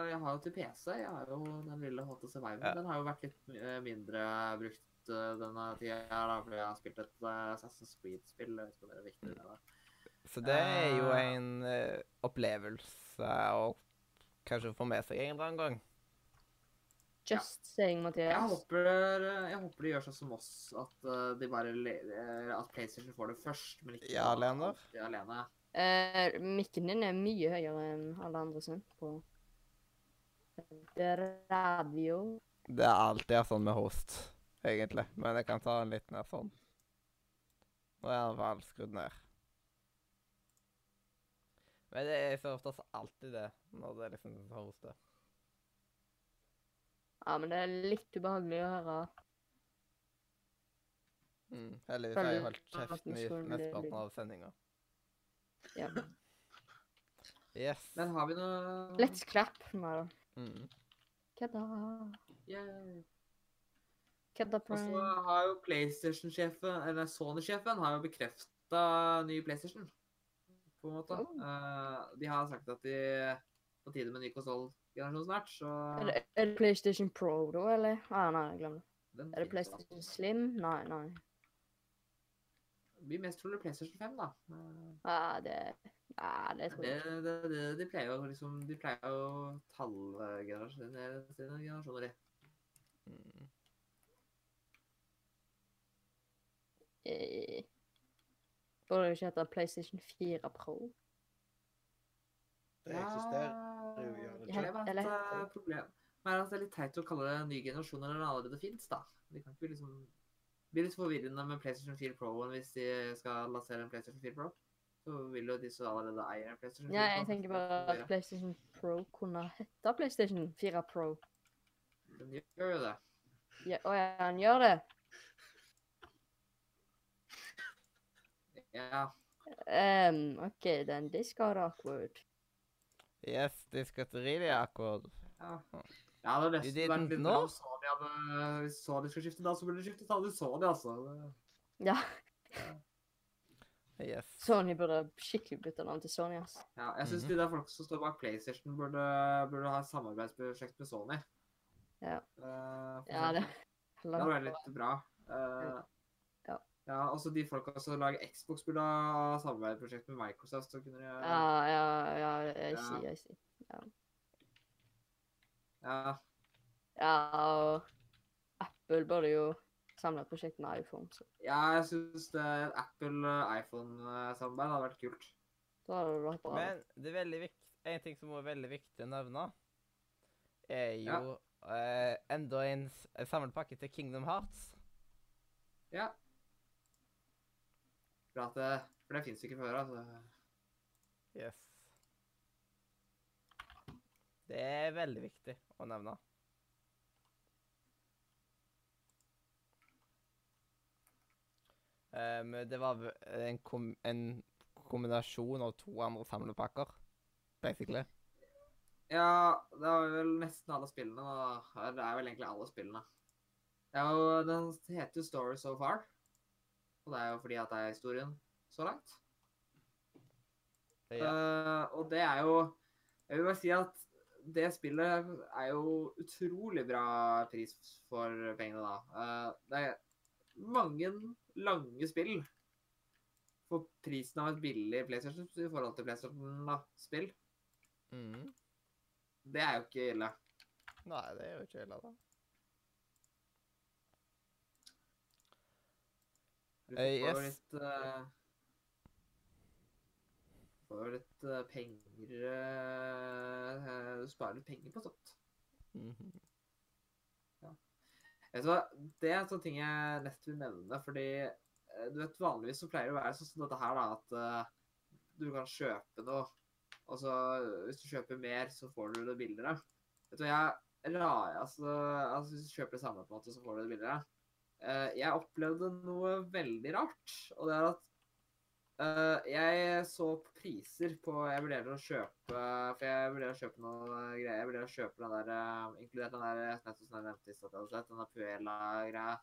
jeg har jo til PC. Jeg har jo den lille HT Survivor. Ja. Den har jo vært litt mindre brukt denne tida, da, fordi jeg har spilt et øh, Assassin's Creed-spill. Jeg vet ikke om det er viktig. Det, da. Så det er jo Eh. en uh, opplevelse å kanskje få med seg en eller annen gang. Just saying, Jeg Mathias. håper, øh, jeg håper de gjør sånn som oss, at de bare at PlayStation får det først, men ikke Ja, alene. alltid alene. Uh, mikken din er mye høyere enn alle andre sin på radio. Det er alltid sånn med host, egentlig. Men jeg kan ta den litt ned sånn. Nå er den fall skrudd ned. Men det er så oftest alltid det når det liksom hoster. Ja, men det er litt ubehagelig å høre. Mm. Heldigvis har jeg holdt kjeft mesteparten av sendinga. Ja. Yes. Men har vi noe Let's clap. Nei da. Mm. Kødda. Yeah. Kødda Og så har jo PlayStation-sjefen, eller Sony-sjefen, har jo bekrefta ny PlayStation. På en måte. Oh. Eh, de har sagt at de på tide med ny konsollgenerasjon snart, så Er det, er det PlayStation Pro, da, eller? Ah, nei, glem det. den Er det. PlayStation Slim? Nei, nei. Det blir mest trolig PlayStation 5, da. Ja, Ah, det Nei, det tror jeg ikke. det, det, de pleier jo liksom De pleier jo å tallgenerasjonere sine generasjoner i. Eh, Burde det ikke hete PlayStation 4 Pro? Det eksisterer jo, gjør det ikke? Er et eh, problem, men er det er litt teit å kalle det en ny generasjon når den allerede fins, da. De kan ikke liksom Det blir litt forvirrende med PlayStation 4 Pro hvis de skal lansere en PlayStation 4 Pro. Så vil jo de som allerede eier en PlayStation 4 Ja, Pro jeg tenker bare at PlayStation Pro kunne hete PlayStation 4 Pro. Den gjør jo det. Ja, Å ja, han gjør det? Ja. Um, OK, then this got awkward. Yes, this got really awkward. Ja, ja det hadde nesten vært litt bra om Sony hadde Hvis Sony skulle skifte, da så burde de skifte til Sony, altså. Det- Ja, Yes. Sony burde skikkelig bytte navn til Sony, ass. Ja, jeg syns Mhm. de der folk som står bak PlayStation, burde, burde ha et samarbeidsprosjekt med Sony. Ja. Uh, Ja, det Det hadde vært litt bra. Eh, Ja. altså de folka som lager Xbox, burde ha samarbeidsprosjekt med Microsoft. Så kunne de, Ja, ja, ja, jeg Ja. sier, jeg sier. ja, Ja, ja, og Apple burde jo samle et prosjekt med iPhone, så ja, jeg syns Apple-iPhone-samarbeid hadde vært kult. da hadde det vært bra. Men det er veldig viktig, en ting som er veldig viktig å nevne, er jo eh, enda en samlepakke til Kingdom Hearts. Ja. For, at, det- for det fins ikke før, altså. Yes. Det er veldig viktig å nevne. Um, det var en, kom en kombinasjon av to andre samlepakker, basically. Ja, det var vel nesten alle spillene. da. Det er vel egentlig alle spillene. Ja, og jo, Den heter jo Story So Far. Og det er jo fordi at det er historien så langt. Ja. Uh, og det er jo Jeg vil bare si at det spillet er jo utrolig bra pris for pengene, da. Uh, det er mange lange spill for prisen av et billig PlayStation i forhold til PlayStation-spill. Mm. Det er jo ikke ille. Nei, det er jo ikke ille, da. Du får jo yes. litt uh, Får jo litt uh, penger uh, Du sparer litt penger på sånt. Mhm. Vet du hva, Det er en sånn ting jeg nesten vil nevne, fordi du vet vanligvis så pleier det å være sånn som dette her, da, at du kan kjøpe noe, og så hvis du kjøper mer, så får du det billigere. Vet du, hva, jeg la, altså, altså hvis du kjøper det samme på en måte, så får du det billigere. Eh, jeg opplevde noe veldig rart, og det er at uh, jeg så priser på Jeg vurderer å kjøpe For jeg vurderer å kjøpe noen greier. Jeg vurderer å kjøpe den der uh, Inkludert den der nettopp som jeg nevnte i stad, den der Puela-greia.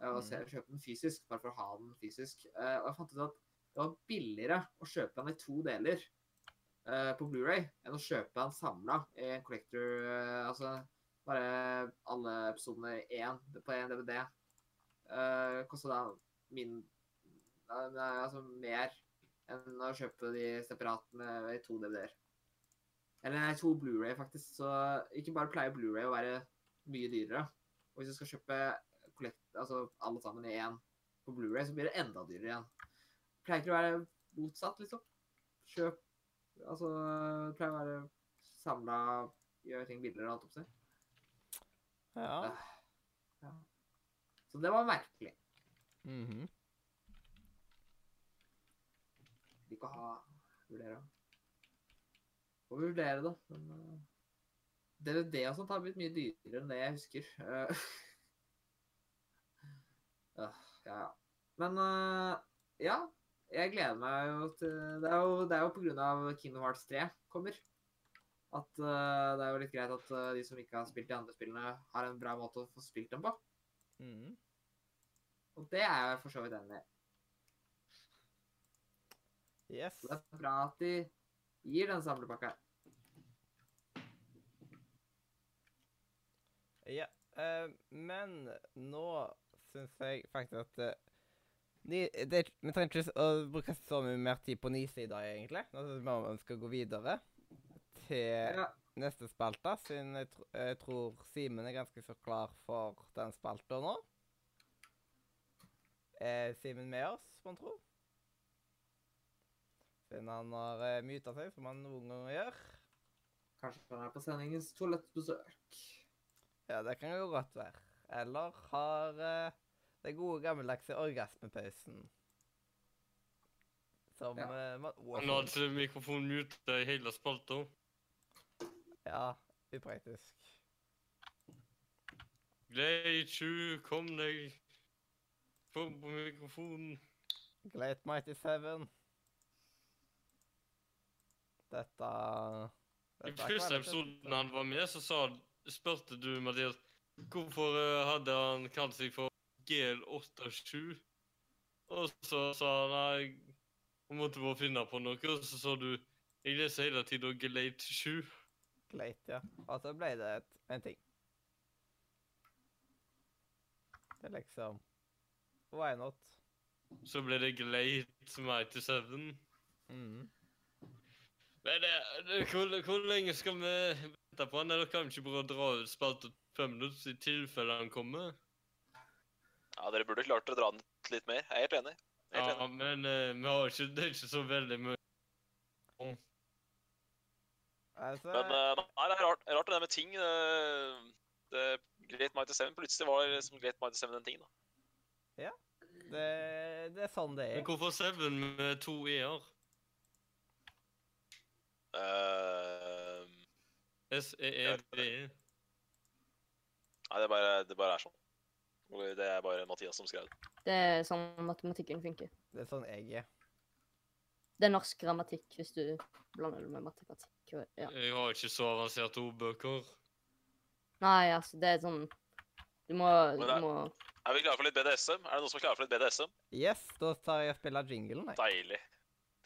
eh, Og jeg kjøpe den fysisk, bare for å ha den fysisk. Eh, og jeg fant ut at det var billigere å kjøpe den i to deler. eh, på Blu-ray enn å kjøpe den samla i en collector eh, Altså bare alle episodene én på én DVD. Uh, koster da min altså mer enn å kjøpe de separat med i to DVD-er. Eller nei, to Blu-ray, faktisk. Så ikke bare pleier Blu-ray å være mye dyrere. Og hvis du skal kjøpe collect, altså alle sammen i én på Blu-ray, så blir det enda dyrere igjen. Pleier ikke å være motsatt, liksom. Kjøp Altså, det pleier å være samla Gjøre ting billigere, og alt på seg. Ja. Uh, Ja. Så det var merkelig. Mhm. Liker å ha Vurdere. Får vurdere, da. Men uh, DVD og sånt har blitt mye dyrere enn det jeg husker. Eh, ja, ja. Men uh, ja. Jeg gleder meg jo til Det er jo, det er jo på grunn av Kingdom Hearts 3 kommer. At det er jo litt greit at de som ikke har spilt de andre spillene, har en bra måte å få spilt dem på. Mhm. Og det er jeg for så vidt enig i. Yes. Det er bra at de gir den samlepakka. Ja, uh, men nå syns jeg faktisk at uh, ni, det, Vi trenger ikke å bruke så mye mer tid på Nisida, egentlig. Nå synes jeg bare vi skal gå videre til Ja. Neste spalte, siden jeg, tr jeg tror Simen er ganske så klar for den spalta nå. Er Simen med oss, mon tro? Siden han har uh, myta seg, som han noen ganger gjør. Kanskje han er på sendingens toalettbesøk. Ja, det kan jo godt være. Eller har uh, det gode gammeldagse orgasmepausen. Som Ja. uh, man, Han hadde mikrofonen muta i hele spalta. Ja, upraktisk. Glei 20, kom deg. Få på mikrofonen. Glate Mighty Seven. Dette dette I første episoden han var med, så sa, spurte du Mathias hvorfor eh, hadde han kalt seg for GL87. Og så sa han nei, han måtte bare finne på noe, og så sa du jeg leser hele tiden Glate 7. Glade, ja. Og så ble det et, en ting. Det er liksom Why not? Så ble det Glade Mighty 7. Mhm. Men det, det, hvor, hvor lenge skal vi vente på han? Eller kan vi ikke bare dra ut spalten fem minutter i tilfelle han kommer? Ja, dere burde klart å dra den litt mer. Jeg er helt enig. Helt Ja, enig. men uh, vi har ikke, det er ikke så veldig mye Altså, Men eh, nei, det er rart, rart det der med ting. Det, det, Great Mighty 7 plutselig var det som Great Mighty 7 en ting. da. det, det er sånn det er. Men hvorfor Seven med to i-er? Eh, S-E-E-V-E. nei, det bare, det bare er sånn. Det er bare Mathias som skrev det. Det er sånn matematikken funker. Det er sånn jeg er. Det er norsk grammatikk hvis du blander det med matematikk. Ja. Jeg har ikke så avanserte ordbøker. Nei, altså, det er sånn Du må, du er, må Er vi klare for litt BDSM? Er det noen som er klare for litt BDSM? Yes, da tar jeg og spiller jinglen, jeg. Deilig.